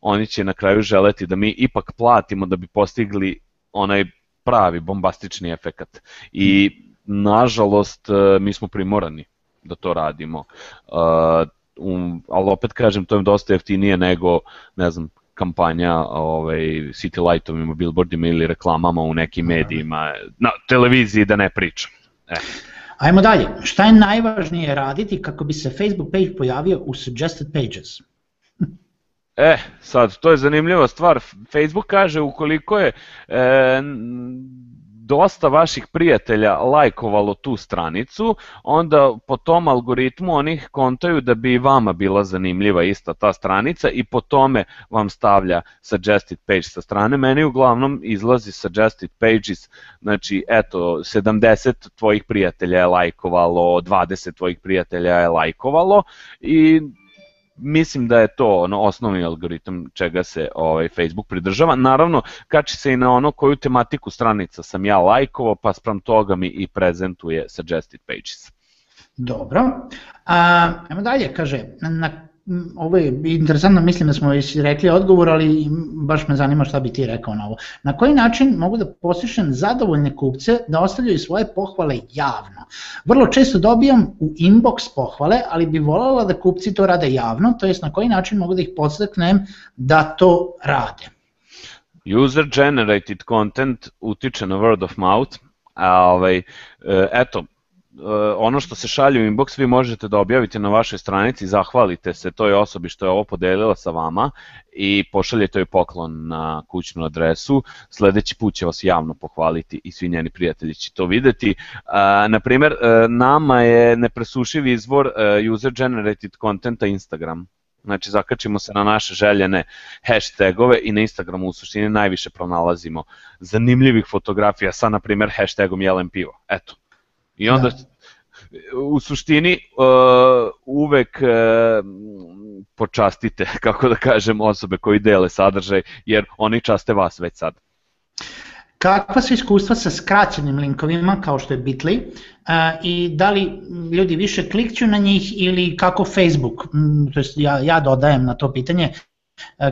oni će na kraju želeti da mi ipak platimo da bi postigli onaj pravi bombastični efekat. I nažalost mi smo primorani da to radimo. Uh, um, ali opet kažem, to je dosta jeftinije nego, ne znam, kampanja ovaj, City Lightovima, billboardima ili reklamama u nekim medijima, na televiziji da ne pričam. E. Ajmo dalje. Šta je najvažnije raditi kako bi se Facebook page pojavio u suggested pages? E, sad, to je zanimljiva stvar. Facebook kaže ukoliko je e, dosta vaših prijatelja lajkovalo tu stranicu, onda po tom algoritmu oni kontaju da bi i vama bila zanimljiva ista ta stranica i po tome vam stavlja suggested page sa strane. Meni uglavnom izlazi suggested pages, znači eto 70 tvojih prijatelja je lajkovalo, 20 tvojih prijatelja je lajkovalo i mislim da je to ono osnovni algoritam čega se ovaj Facebook pridržava. Naravno, kači se i na ono koju tematiku stranica sam ja lajkovao, pa sprem toga mi i prezentuje suggested pages. Dobro. A, ajmo dalje, kaže, na ovo je interesantno, mislim da smo već rekli odgovor, ali baš me zanima šta bi ti rekao na ovo. Na koji način mogu da postišem zadovoljne kupce da ostavljaju svoje pohvale javno? Vrlo često dobijam u inbox pohvale, ali bi voljela da kupci to rade javno, to jest na koji način mogu da ih podstaknem da to rade? User generated content utiče na word of mouth, a ovaj, e, eto, ono što se šalje u inbox vi možete da objavite na vašoj stranici, zahvalite se toj osobi što je ovo podelila sa vama i pošaljete joj poklon na kućnu adresu, sledeći put će vas javno pohvaliti i svi njeni prijatelji će to videti. Uh, na primer, uh, nama je nepresušiv izvor user generated contenta Instagram. Znači, zakačimo se na naše željene hashtagove i na Instagramu u suštini najviše pronalazimo zanimljivih fotografija sa, na primer, hashtagom jelen pivo. Eto, I onda da. u suštini uh, uvek uh, počastite, *laughs* kako da kažem, osobe koji dele sadržaj, jer oni časte vas već sad. Kakva su iskustva sa skraćenim linkovima kao što je Bitly uh, i da li ljudi više klikću na njih ili kako Facebook, mm, to jest ja, ja dodajem na to pitanje,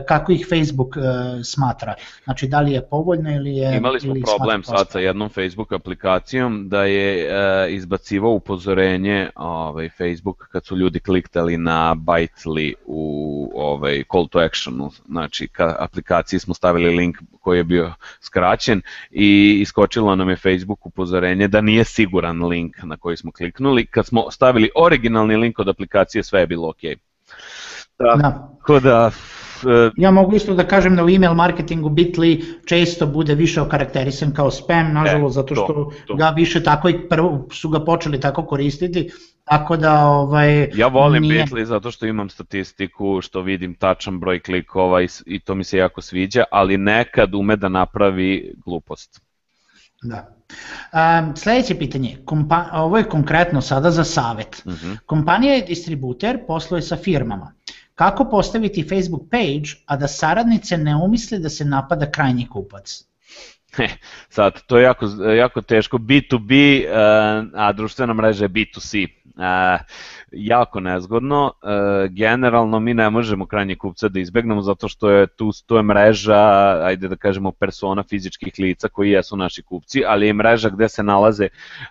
kako ih Facebook e, smatra. Znači da li je povoljno ili je... Imali smo ili problem sad sa jednom Facebook aplikacijom da je e, izbacivao upozorenje ovaj, Facebook kad su ljudi kliktali na Bitely u ovaj, call to actionu, znači ka aplikaciji smo stavili link koji je bio skraćen i iskočilo nam je Facebook upozorenje da nije siguran link na koji smo kliknuli. Kad smo stavili originalni link od aplikacije sve je bilo ok. Da. Tako da E, ja mogu isto da kažem da u email marketingu Bitly često bude više okarakterisan kao spam, nažalost, e, zato što to, to. ga više tako i prvo su ga počeli tako koristiti, tako da ovaj Ja volim nije... Bitly zato što imam statistiku, što vidim tačan broj klikova i, i to mi se jako sviđa, ali nekad ume da napravi glupost. Da. Um, sledeće pitanje, Kompa ovo je konkretno sada za savet. Uh mhm. -huh. Kompanija je distributer, posluje sa firmama. Kako postaviti Facebook page, a da saradnice ne umisle da se napada krajnji kupac? Sad, to je jako, jako teško. B2B, eh, a društvena mreža je B2C. Eh, jako nezgodno. E, generalno mi ne možemo krajnje kupca da izbegnemo zato što je tu, tu je mreža, ajde da kažemo persona fizičkih lica koji jesu naši kupci, ali je mreža gde se nalaze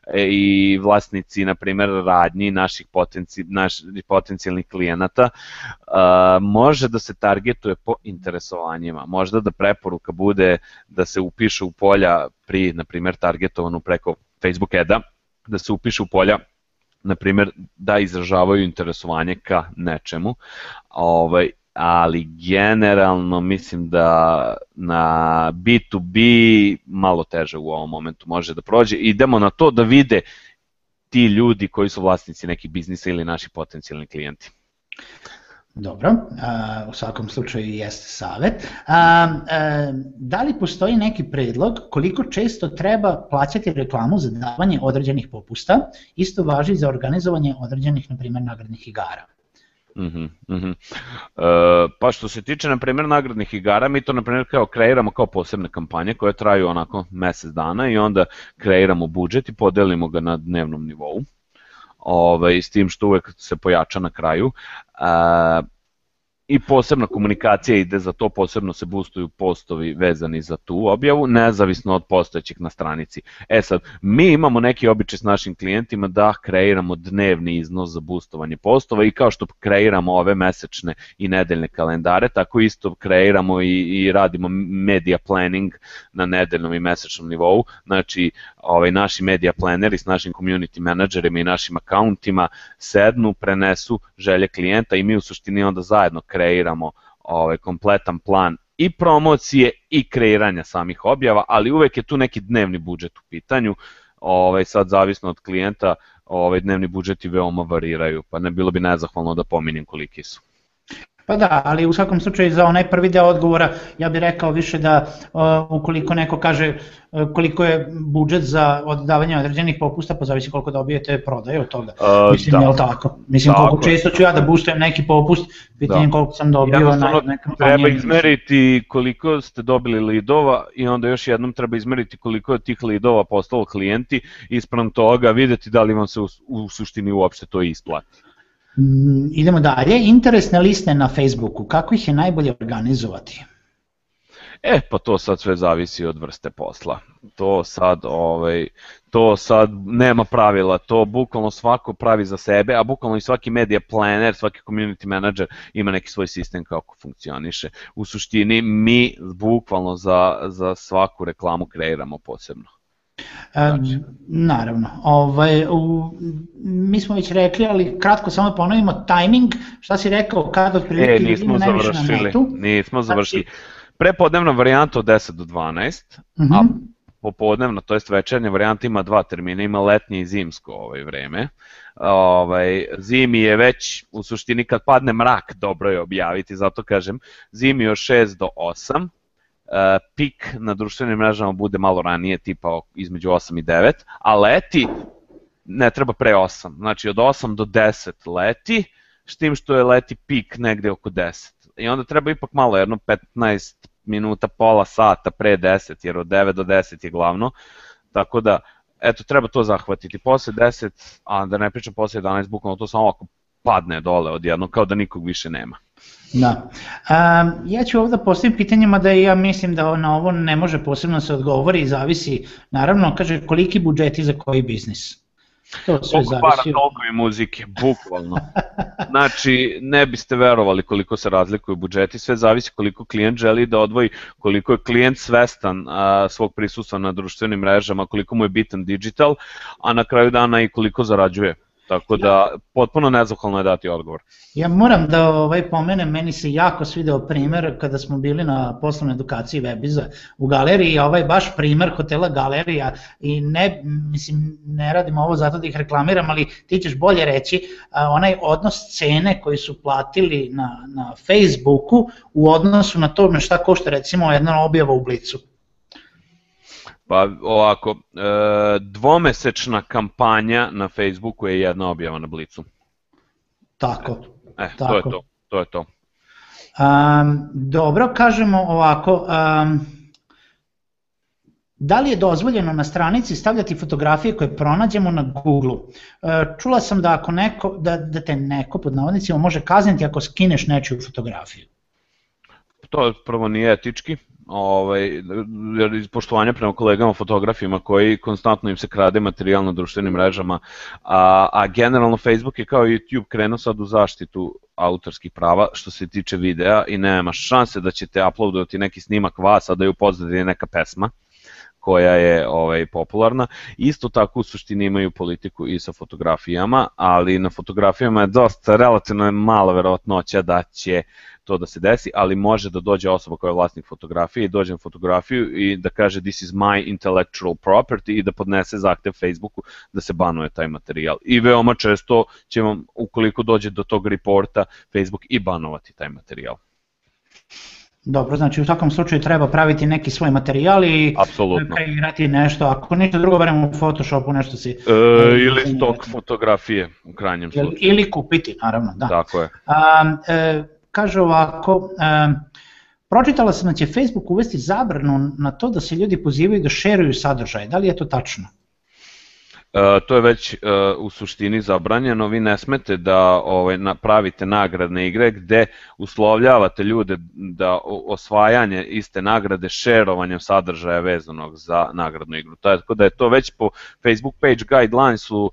e, i vlasnici, na primer, radnji naših potenci, naš, potencijalnih klijenata, e, može da se targetuje po interesovanjima. Možda da preporuka bude da se upiše u polja pri, na primer, targetovanu preko Facebook eda, da se upiše u polja na primjer, da izražavaju interesovanje ka nečemu, ovaj, ali generalno mislim da na B2B malo teže u ovom momentu može da prođe. Idemo na to da vide ti ljudi koji su vlasnici nekih biznisa ili naši potencijalni klijenti. Dobro, u svakom slučaju jeste savet. A, da li postoji neki predlog koliko često treba plaćati reklamu za davanje određenih popusta? Isto važi za organizovanje određenih, na primjer, nagradnih igara. Uh -huh, uh -huh. E, pa što se tiče na primjer nagradnih igara, mi to na primjer kao kreiramo kao posebne kampanje koje traju onako mesec dana i onda kreiramo budžet i podelimo ga na dnevnom nivou ovaj, s tim što uvek se pojača na kraju. Uh, i posebna komunikacija ide za to, posebno se boostuju postovi vezani za tu objavu, nezavisno od postojećih na stranici. E sad, mi imamo neki običaj s našim klijentima da kreiramo dnevni iznos za boostovanje postova i kao što kreiramo ove mesečne i nedeljne kalendare, tako isto kreiramo i, i radimo media planning na nedeljnom i mesečnom nivou, znači ovaj, naši media planeri s našim community menadžerima i našim akauntima sednu, prenesu želje klijenta i mi u suštini onda zajedno kreiramo ovaj, kompletan plan i promocije i kreiranja samih objava, ali uvek je tu neki dnevni budžet u pitanju, ovaj, sad zavisno od klijenta, ovaj, dnevni budžeti veoma variraju, pa ne bilo bi nezahvalno da pominjem koliki su. Pa da, ali u svakom slučaju za onaj prvi deo odgovora ja bih rekao više da uh, ukoliko neko kaže uh, koliko je budžet za oddavanje određenih popusta, pa zavisi koliko dobijete prodaje od toga. Uh, Mislim, da. je li tako? Mislim, tako. koliko često ću ja da boostujem neki popust, pitanje da. koliko sam dobio na nekom Treba izmeriti koliko ste dobili lidova i onda još jednom treba izmeriti koliko je tih lidova postalo klijenti i sprem toga videti da li vam se u, u suštini uopšte to isplati. Mm, idemo dalje, interesne liste na Facebooku, kako ih je najbolje organizovati? E, pa to sad sve zavisi od vrste posla. To sad, ovaj, to sad nema pravila, to bukvalno svako pravi za sebe, a bukvalno i svaki media planner, svaki community manager ima neki svoj sistem kako funkcioniše. U suštini mi bukvalno za, za svaku reklamu kreiramo posebno. Znači. naravno. Ovaj, u, mi smo već rekli, ali kratko samo ponovimo, timing, šta si rekao, kada otprilike e, nismo završili, na netu? Nismo završili. Znači, Prepodnevna varijanta od 10 do 12, uh -huh. a mhm. popodnevna, to jest večernja varijanta ima dva termina, ima letnje i zimsko ovaj vreme. Ovaj, zimi je već, u suštini kad padne mrak, dobro je objaviti, zato kažem, zimi od 6 do 8, Uh, pik na društvenim mrežama bude malo ranije, tipa između 8 i 9, a leti ne treba pre 8, znači od 8 do 10 leti, s tim što je leti pik negde oko 10 i onda treba ipak malo, jedno 15 minuta, pola sata pre 10, jer od 9 do 10 je glavno, tako da, eto, treba to zahvatiti. Posle 10, a da ne pričam posle 11, bukvalno to samo ovako padne dole odjedno, kao da nikog više nema. Da. Um, ja ću ovdje postaviti pitanjima da ja mislim da na ovo ne može posebno se odgovori i zavisi, naravno, kaže koliki budžeti za koji biznis. To sve Koliko para, toliko i muzike, bukvalno. Znači, ne biste verovali koliko se razlikuju budžeti, sve zavisi koliko klijent želi da odvoji, koliko je klijent svestan a, svog prisustva na društvenim mrežama, koliko mu je bitan digital, a na kraju dana i koliko zarađuje. Tako da potpuno nezahvalno je dati odgovor. Ja moram da ovaj pomenem, meni se jako svideo primer kada smo bili na poslovnoj edukaciji Webiza u galeriji, ovaj baš primer hotela galerija i ne, mislim, ne radim ovo zato da ih reklamiram, ali ti ćeš bolje reći, onaj odnos cene koji su platili na, na Facebooku u odnosu na to šta košta recimo jedna objava u Blicu. Pa ovako, e, dvomesečna kampanja na Facebooku je jedna objava na Blicu. Tako. E, tako. to je to. to, je to. Um, dobro, kažemo ovako, um, da li je dozvoljeno na stranici stavljati fotografije koje pronađemo na Google? E, čula sam da ako neko, da, da te neko pod navodnicima može kazniti ako skineš nečiju fotografiju. To prvo nije etički, ovaj, iz poštovanja prema kolegama fotografima koji konstantno im se krade materijal na društvenim mrežama, a, a generalno Facebook je kao YouTube krenuo sad u zaštitu autorskih prava što se tiče videa i nema šanse da ćete uploadovati neki snimak vas, a da je u pozadini neka pesma koja je ovaj popularna. Isto tako u suštini imaju politiku i sa fotografijama, ali na fotografijama je dosta relativno je mala verovatnoća da će to da se desi, ali može da dođe osoba koja je vlasnik fotografije i dođe na fotografiju i da kaže this is my intellectual property i da podnese zahtev Facebooku da se banuje taj materijal. I veoma često će vam, ukoliko dođe do tog reporta, Facebook i banovati taj materijal. Dobro, znači u svakom slučaju treba praviti neki svoj materijal i Apsolutno. kreirati nešto, ako ništa drugo veremo u Photoshopu nešto si... E, ili stok fotografije u krajnjem slučaju. Ili kupiti, naravno, da. Tako je. A, e, kaže ovako, pročitala sam da će Facebook uvesti zabranu na to da se ljudi pozivaju da šeruju sadržaje, da li je to tačno? E, to je već e, u suštini zabranjeno, vi ne smete da ovaj, napravite nagradne igre gde uslovljavate ljude da osvajanje iste nagrade šerovanjem sadržaja vezanog za nagradnu igru. Tako da je to već po Facebook page guidelinesu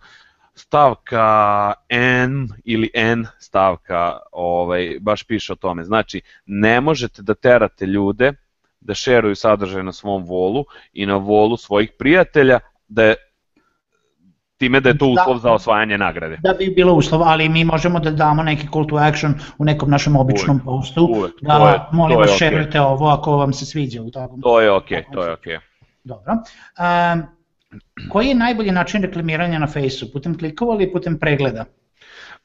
stavka N ili N stavka ovaj, baš piše o tome. Znači, ne možete da terate ljude da šeruju sadržaj na svom volu i na volu svojih prijatelja, da je time da je to uslov da, za osvajanje nagrade. Da bi bilo uslov, ali mi možemo da damo neki call to action u nekom našem običnom uvek, postu, uvek, da to je, molim vas okay. ovo ako vam se sviđa. U takvom, to je okay, to je. Okay. Dobro. Um, koji je najbolji način reklamiranja na Facebooku? Putem klikova ili putem pregleda?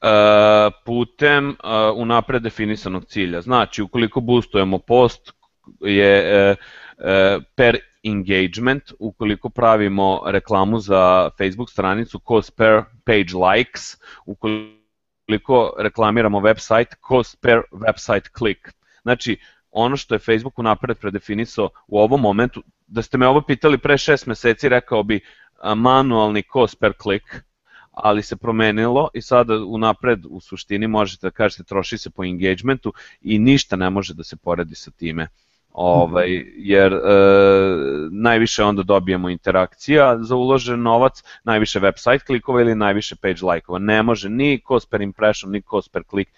Uh, putem uh, unapred definisanog cilja. Znači, ukoliko boostujemo post je uh, per engagement, ukoliko pravimo reklamu za Facebook stranicu cost per page likes, ukoliko reklamiramo website cost per website click. Znači, ono što je Facebook unapred predefinisao u ovom momentu, da ste me ovo pitali pre šest meseci, rekao bi manualni cost per click, ali se promenilo i sada unapred u suštini možete da kažete troši se po engagementu i ništa ne može da se poredi sa time ovaj, jer e, najviše onda dobijemo interakcija za uložen novac, najviše website klikova ili najviše page lajkova. Ne može ni cost per impression, ni cost per click,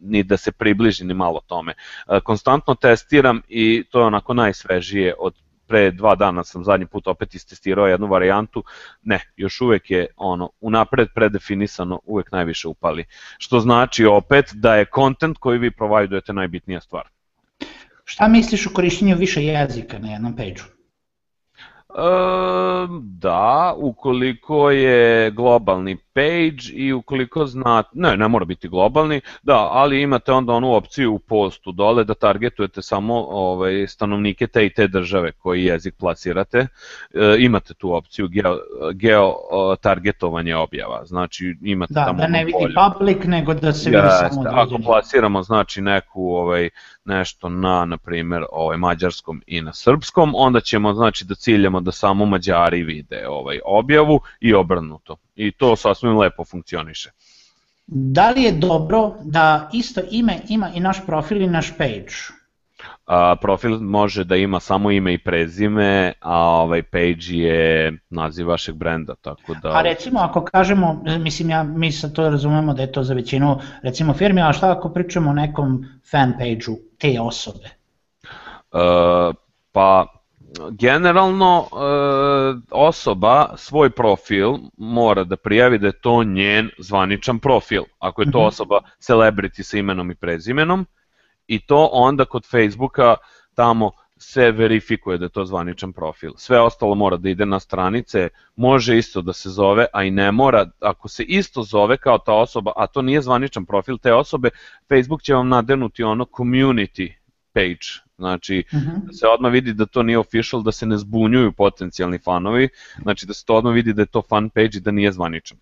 ni da se približi ni malo tome. E, konstantno testiram i to je onako najsvežije od pre dva dana sam zadnji put opet istestirao jednu varijantu, ne, još uvek je ono, unapred predefinisano, uvek najviše upali. Što znači opet da je kontent koji vi provajdujete najbitnija stvar. Šta misliš o korišćenju više jezika na jednom page-u? E, da, ukoliko je globalni page i ukoliko znate, ne, ne mora biti globalni, da, ali imate onda onu opciju u postu dole da targetujete samo ovaj, stanovnike te i te države koji jezik plasirate, e, imate tu opciju geo, geo targetovanje objava, znači imate da, tamo da ne vidi polje. public, nego da se vidi samo. Ako plasiramo znači neku ovaj, nešto na, na primer, ovaj, mađarskom i na srpskom, onda ćemo znači da ciljamo da samo mađari vide ovaj objavu i obrnuto i to sasvim lepo funkcioniše. Da li je dobro da isto ime ima i naš profil i naš page? A, profil može da ima samo ime i prezime, a ovaj page je naziv vašeg brenda, tako da... A recimo ako kažemo, mislim ja, mi sad to razumemo da je to za većinu recimo firmi, a šta ako pričamo o nekom fan page-u te osobe? Uh, pa generalno e, osoba svoj profil mora da prijavi da je to njen zvaničan profil. Ako je to mhm. osoba celebrity sa imenom i prezimenom i to onda kod Facebooka tamo se verifikuje da je to zvaničan profil. Sve ostalo mora da ide na stranice, može isto da se zove, a i ne mora, ako se isto zove kao ta osoba, a to nije zvaničan profil te osobe, Facebook će vam nadenuti ono community page Znači, uh -huh. da se odmah vidi da to nije official, da se ne zbunjuju potencijalni fanovi, znači da se to odmah vidi da je to fan page i da nije zvaničan.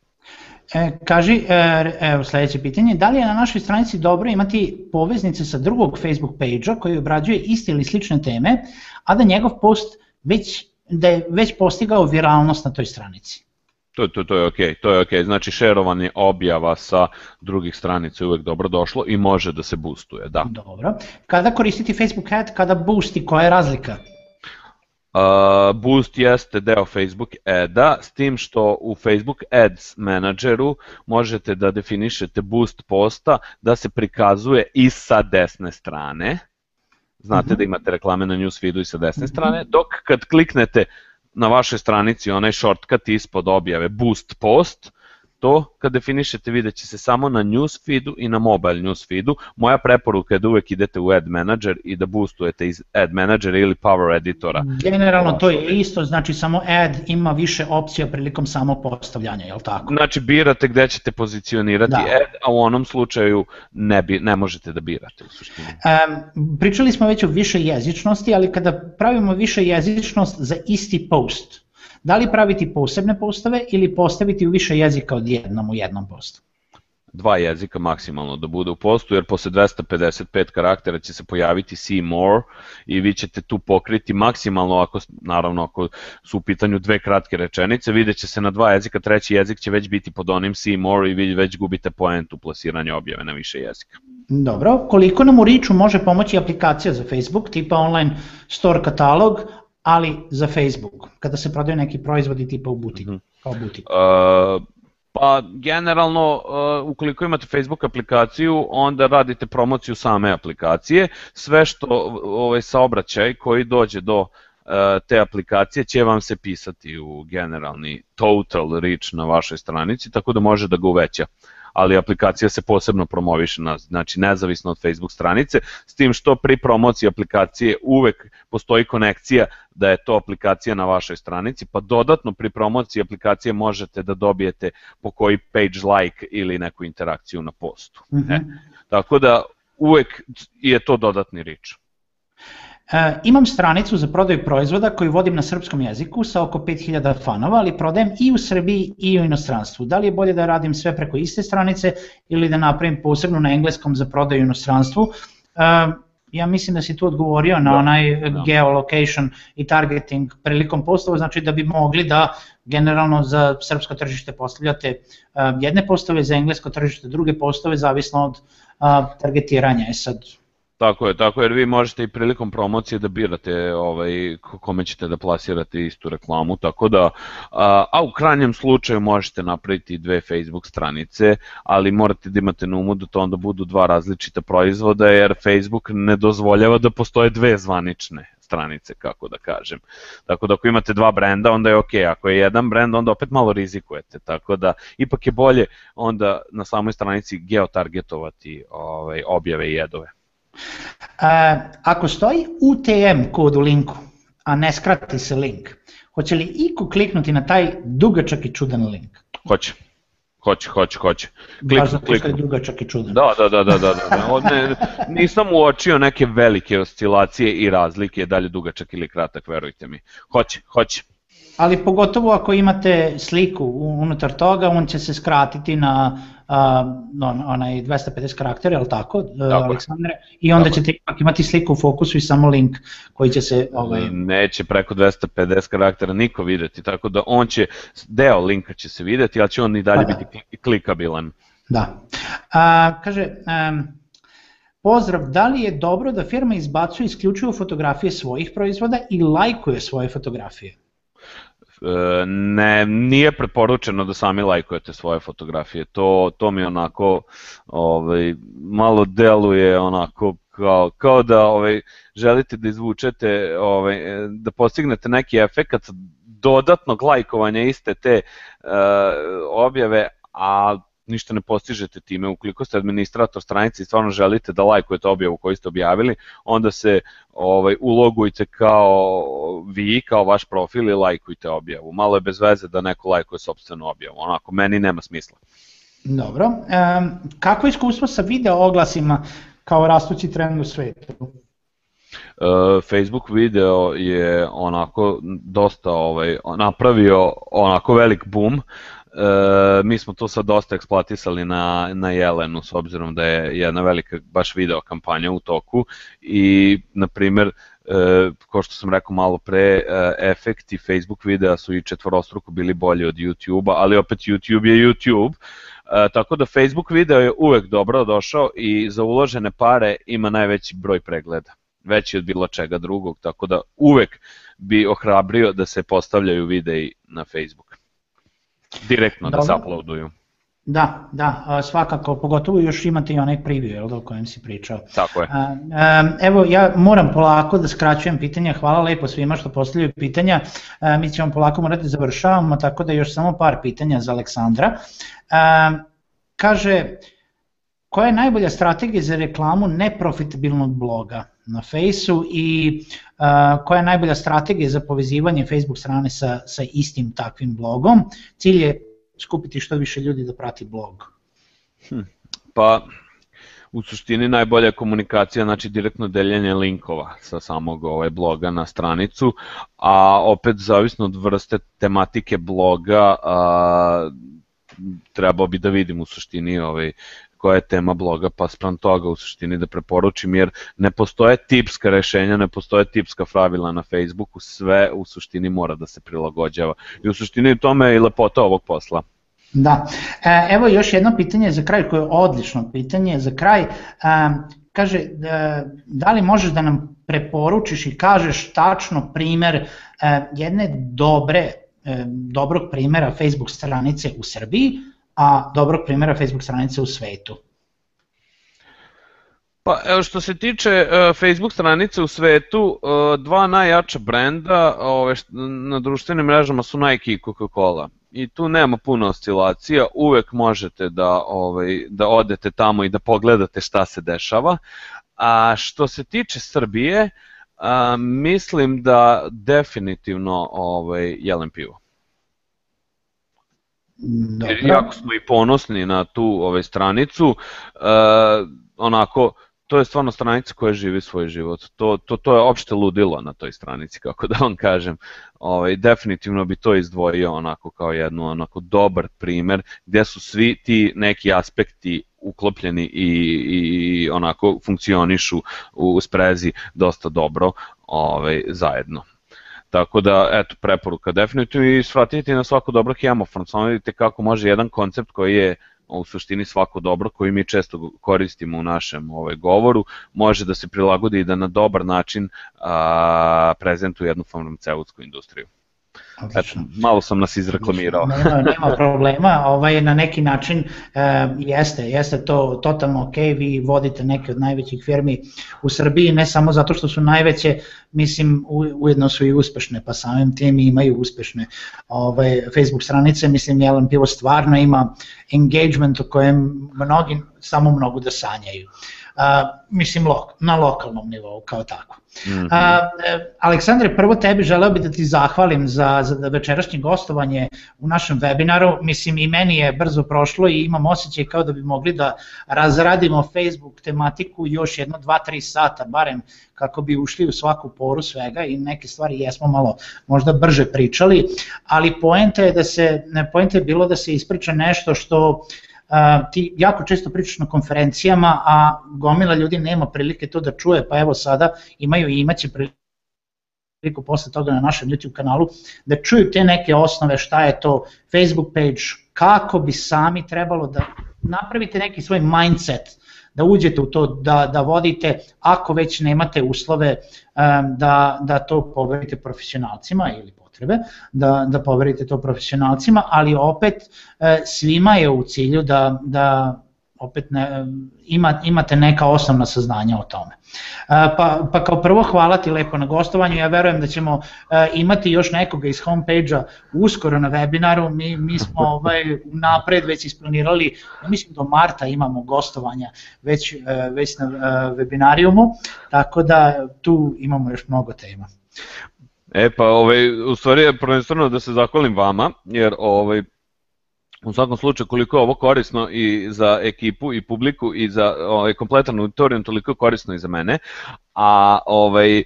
E, kaži, e, evo sledeće pitanje, da li je na našoj stranici dobro imati poveznice sa drugog Facebook page-a koji obrađuje iste ili slične teme, a da njegov post već, da je već postigao viralnost na toj stranici? To, to, to je ok, to je ok. Znači šerovanje objava sa drugih stranica je uvek dobro došlo i može da se boostuje, da. Dobro. Kada koristiti Facebook ad, kada boosti, koja je razlika? Uh, boost jeste deo Facebook ada, s tim što u Facebook Ads menadžeru možete da definišete boost posta da se prikazuje i sa desne strane. Znate uh mhm. -huh. da imate reklame na newsfeedu i sa desne uh mhm. -huh. strane, dok kad kliknete na vašoj stranici onaj shortcut ispod objave boost post, to kad definišete vidjet će se samo na newsfeedu i na mobile newsfeedu. Moja preporuka je da uvek idete u ad manager i da boostujete iz ad managera ili power editora. Generalno to je isto, znači samo ad ima više opcija prilikom samog postavljanja, je li tako? Znači birate gde ćete pozicionirati da. ad, a u onom slučaju ne, bi, ne možete da birate u suštini. Um, pričali smo već o više jezičnosti, ali kada pravimo više jezičnost za isti post, Da li praviti posebne postave ili postaviti u više jezika od jednom u jednom postu? dva jezika maksimalno da bude u postu, jer posle 255 karaktera će se pojaviti see more i vi ćete tu pokriti maksimalno, ako, naravno ako su u pitanju dve kratke rečenice, vidjet će se na dva jezika, treći jezik će već biti pod onim see more i vi već gubite poentu plasiranja objave na više jezika. Dobro, koliko nam u Riču može pomoći aplikacija za Facebook, tipa online store katalog, ali za Facebook, kada se prodaju neki proizvodi tipa u butik, mm -hmm. kao butik? Uh, pa generalno, uh, ukoliko imate Facebook aplikaciju, onda radite promociju same aplikacije. Sve što ovaj saobraćaj koji dođe do uh, te aplikacije će vam se pisati u generalni total reach na vašoj stranici, tako da može da ga uveća. Ali aplikacija se posebno promoviše, na, znači nezavisno od Facebook stranice, s tim što pri promociji aplikacije uvek postoji konekcija da je to aplikacija na vašoj stranici, pa dodatno pri promociji aplikacije možete da dobijete po koji page like ili neku interakciju na postu. Mm -hmm. ne? Tako da uvek je to dodatni rič. E, imam stranicu za prodaju proizvoda koju vodim na srpskom jeziku sa oko 5000 fanova, ali prodajem i u Srbiji i u inostranstvu. Da li je bolje da radim sve preko iste stranice ili da napravim posebno na engleskom za prodaju u inostranstvu? E, ja mislim da si tu odgovorio na da, onaj da. geolocation i targeting prilikom postova, znači da bi mogli da generalno za srpsko tržište postavljate uh, jedne postave, za englesko tržište druge postave, zavisno od uh, targetiranja. E sad, Tako je, tako je, jer vi možete i prilikom promocije da birate ovaj, kome ćete da plasirate istu reklamu, tako da, a, a u krajnjem slučaju možete napraviti dve Facebook stranice, ali morate da imate na umu da to onda budu dva različita proizvoda, jer Facebook ne dozvoljava da postoje dve zvanične stranice, kako da kažem. Tako da ako imate dva brenda, onda je ok, ako je jedan brend, onda opet malo rizikujete, tako da ipak je bolje onda na samoj stranici geotargetovati ovaj, objave i jedove. E, ako stoji UTM kod u linku, a ne skrati se link, hoće li iko kliknuti na taj dugačak i čudan link? Hoće. Hoće, hoće, hoće. Klik, Baš zato je dugačak i čudan. Da, da, da, da, da, da. Ne, nisam uočio neke velike oscilacije i razlike, dalje dugačak ili kratak, verujte mi. Hoće, hoće ali pogotovo ako imate sliku unutar toga, on će se skratiti na uh, onaj 250 karaktera, je li tako, tako Aleksandre? I onda tako. ćete ipak imati sliku u fokusu i samo link koji će se... Ovaj... Neće preko 250 karaktera niko videti, tako da on će, deo linka će se videti, ali će on i dalje pa da. biti klikabilan. Da. A, kaže, um, Pozdrav, da li je dobro da firma izbacuje isključivo fotografije svojih proizvoda i lajkuje svoje fotografije? E, ne, nije preporučeno da sami lajkujete svoje fotografije. To, to mi onako ovaj, malo deluje onako kao, kao da ovaj, želite da izvučete, ovaj, da postignete neki efekt dodatnog lajkovanja iste te uh, objave, a ništa ne postižete time. Ukoliko ste administrator stranice i stvarno želite da lajkujete objavu koju ste objavili, onda se ovaj, ulogujte kao vi, kao vaš profil i lajkujte objavu. Malo je bez veze da neko lajkuje sobstvenu objavu, onako, meni nema smisla. Dobro. E, kako je iskustvo sa video oglasima kao rastući trend u svetu? Uh, Facebook video je onako dosta ovaj napravio onako velik boom E, mi smo to sad dosta eksploatisali na, na Jelenu s obzirom da je jedna velika baš video kampanja u toku. I na primer e, kao što sam rekao malo pre e, efekti Facebook videa su i četvorostruko bili bolji od YouTube-a ali opet YouTube je YouTube. E, tako da Facebook video je uvek dobro došao i za uložene pare ima najveći broj pregleda. Veći od bilo čega drugog, tako da uvek bi ohrabrio da se postavljaju videi na Facebook direktno Dobro. da se uploaduju. Da, da, svakako, pogotovo još imate i onaj preview o kojem si pričao. Tako je. Evo, ja moram polako da skraćujem pitanja, hvala lepo svima što postavljaju pitanja, mi ćemo polako morati da završavamo, tako da još samo par pitanja za Aleksandra. Kaže, koja je najbolja strategija za reklamu neprofitabilnog bloga na Faceu i uh, koja je najbolja strategija za povezivanje Facebook strane sa, sa istim takvim blogom. Cilj je skupiti što više ljudi da prati blog. Hm, pa u suštini najbolja komunikacija, znači direktno deljenje linkova sa samog ovaj bloga na stranicu, a opet zavisno od vrste tematike bloga, a, trebao bi da vidim u suštini ovaj koja je tema bloga, pa sprem toga u suštini da preporučim, jer ne postoje tipska rešenja, ne postoje tipska pravila na Facebooku, sve u suštini mora da se prilagođava. I u suštini tome je i lepota ovog posla. Da, e, evo još jedno pitanje za kraj koje je odlično pitanje za kraj. E, kaže, e, da li možeš da nam preporučiš i kažeš tačno primer jedne dobre, dobrog primera Facebook stranice u Srbiji, a dobrog primjera Facebook stranice u svetu? Pa evo što se tiče uh, Facebook stranice u svetu, uh, dva najjača brenda ove, na društvenim mrežama su Nike i Coca-Cola. I tu nema puno oscilacija, uvek možete da, ovaj, da odete tamo i da pogledate šta se dešava. A što se tiče Srbije, a, mislim da definitivno ovaj, jelen pivo. Dobro. Jer jako smo i ponosni na tu ovaj, stranicu, uh, onako, to je stvarno stranica koja živi svoj život. To, to, to je opšte ludilo na toj stranici, kako da vam kažem. Ovaj, definitivno bi to izdvojio onako kao jednu onako dobar primer gdje su svi ti neki aspekti uklopljeni i, i onako funkcionišu u sprezi dosta dobro ovaj, zajedno. Tako da, eto, preporuka definitivno i svratiti na svako dobro hemofon, samo vidite kako može jedan koncept koji je u suštini svako dobro koji mi često koristimo u našem ovaj, govoru, može da se prilagodi i da na dobar način a, prezentuje jednu farmaceutsku industriju. Eto, malo sam nas izreklamirao. Nema, nema *laughs* problema, ovaj, na neki način e, jeste, jeste to totalno ok, vi vodite neke od najvećih firmi u Srbiji, ne samo zato što su najveće, mislim u, ujedno su i uspešne, pa samim tim imaju uspešne ovaj, Facebook stranice, mislim Jelen Pivo stvarno ima engagement o kojem mnogi samo mnogo da sanjaju. Uh, mislim lok, na lokalnom nivou kao tako. Mm -hmm. A, e, Aleksandre, prvo tebi želeo bih da ti zahvalim za, za večerašnje gostovanje u našem webinaru. Mislim i meni je brzo prošlo i imam osjećaj kao da bi mogli da razradimo Facebook tematiku još jedno 2-3 sata, barem kako bi ušli u svaku poru svega i neke stvari jesmo malo možda brže pričali, ali poenta je da se, poenta je bilo da se ispriča nešto što uh, ti jako često pričaš na konferencijama, a gomila ljudi nema prilike to da čuje, pa evo sada imaju i imaće priliku posle toga na našem YouTube kanalu, da čuju te neke osnove šta je to Facebook page, kako bi sami trebalo da napravite neki svoj mindset, da uđete u to, da, da vodite, ako već nemate uslove da, da to poverite profesionalcima ili potrebe, da, da poverite to profesionalcima, ali opet e, svima je u cilju da, da opet ne, ima, imate neka osnovna saznanja o tome. E, pa, pa kao prvo hvala ti lepo na gostovanju, ja verujem da ćemo e, imati još nekoga iz homepage-a uskoro na webinaru, mi, mi smo *laughs* ovaj, napred već isplanirali, mislim do marta imamo gostovanja već, već na webinarijumu, tako da tu imamo još mnogo tema. E pa, ovaj, u stvari je prvenstveno da se zahvalim vama, jer ovaj, u svakom slučaju koliko je ovo korisno i za ekipu i publiku i za ovaj, kompletan auditorijum, toliko korisno i za mene, a ovaj,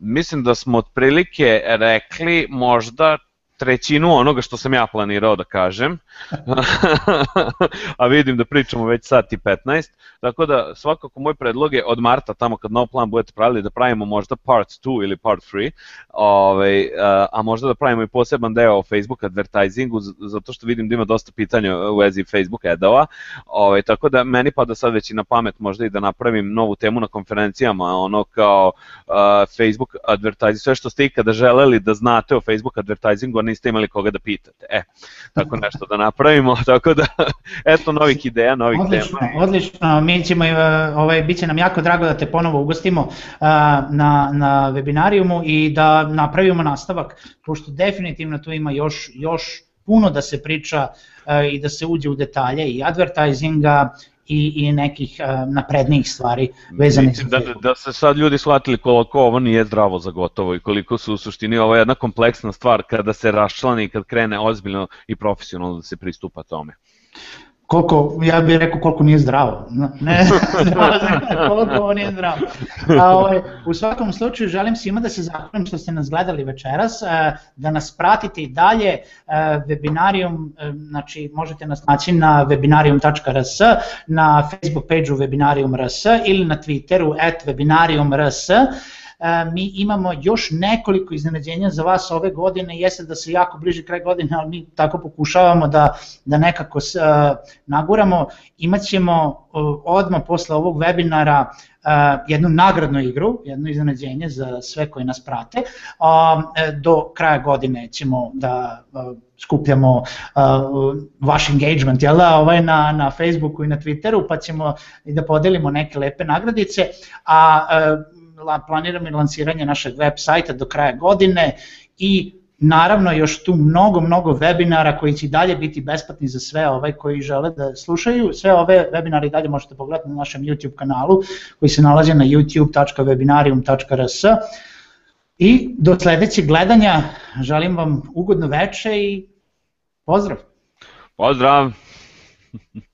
mislim da smo otprilike rekli možda trećinu onoga što sam ja planirao da kažem, *laughs* a vidim da pričamo već sat i 15, tako da svakako moj predlog je od marta, tamo kad nov plan budete pravili, da pravimo možda part 2 ili part 3, ovaj, a možda da pravimo i poseban deo o Facebook advertisingu, zato što vidim da ima dosta pitanja u vezi Facebook adova, ovaj, tako da meni pa da sad već i na pamet možda i da napravim novu temu na konferencijama, ono kao uh, Facebook advertising, sve što ste ikada želeli da znate o Facebook advertisingu, a niste imali koga da pitate. E, tako *laughs* nešto da napravimo, *laughs* tako da, eto novih ideja, novih odlično, tema. Odlično, mi ćemo, e, ovaj, bit će nam jako drago da te ponovo ugostimo uh, na, na webinarijumu i da napravimo nastavak, pošto definitivno tu ima još, još puno da se priča uh, i da se uđe u detalje i advertisinga i, i nekih uh, naprednijih stvari vezanih za da, da se sad ljudi shvatili koliko ovo nije zdravo za gotovo i koliko su u suštini ovo jedna kompleksna stvar kada se raščlani i kad krene ozbiljno i profesionalno da se pristupa tome koliko, ja bih rekao koliko nije zdravo. Ne, *laughs* koliko ovo nije zdravo. A, ovaj, u svakom slučaju želim svima da se zahvalim što ste nas gledali večeras, e, da nas pratite i dalje, e, webinarium, e, znači možete nas naći na webinarium.rs, na Facebook page-u webinarium.rs ili na Twitteru at webinarium.rs mi imamo još nekoliko iznenađenja za vas ove godine, jeste da se jako bliže kraj godine, ali mi tako pokušavamo da, da nekako naguramo. Imaćemo odmah posle ovog webinara jednu nagradnu igru, jedno iznenađenje za sve koji nas prate. E, do kraja godine ćemo da skupljamo vaš engagement jel da, ovaj na, na Facebooku i na Twitteru, pa ćemo i da podelimo neke lepe nagradice, a planiramo i lansiranje našeg web sajta do kraja godine i naravno još tu mnogo, mnogo webinara koji će dalje biti besplatni za sve ove koji žele da slušaju. Sve ove webinare dalje možete pogledati na našem YouTube kanalu koji se nalazi na youtube.webinarium.rs i do sledećeg gledanja želim vam ugodno veče i pozdrav! Pozdrav! *laughs*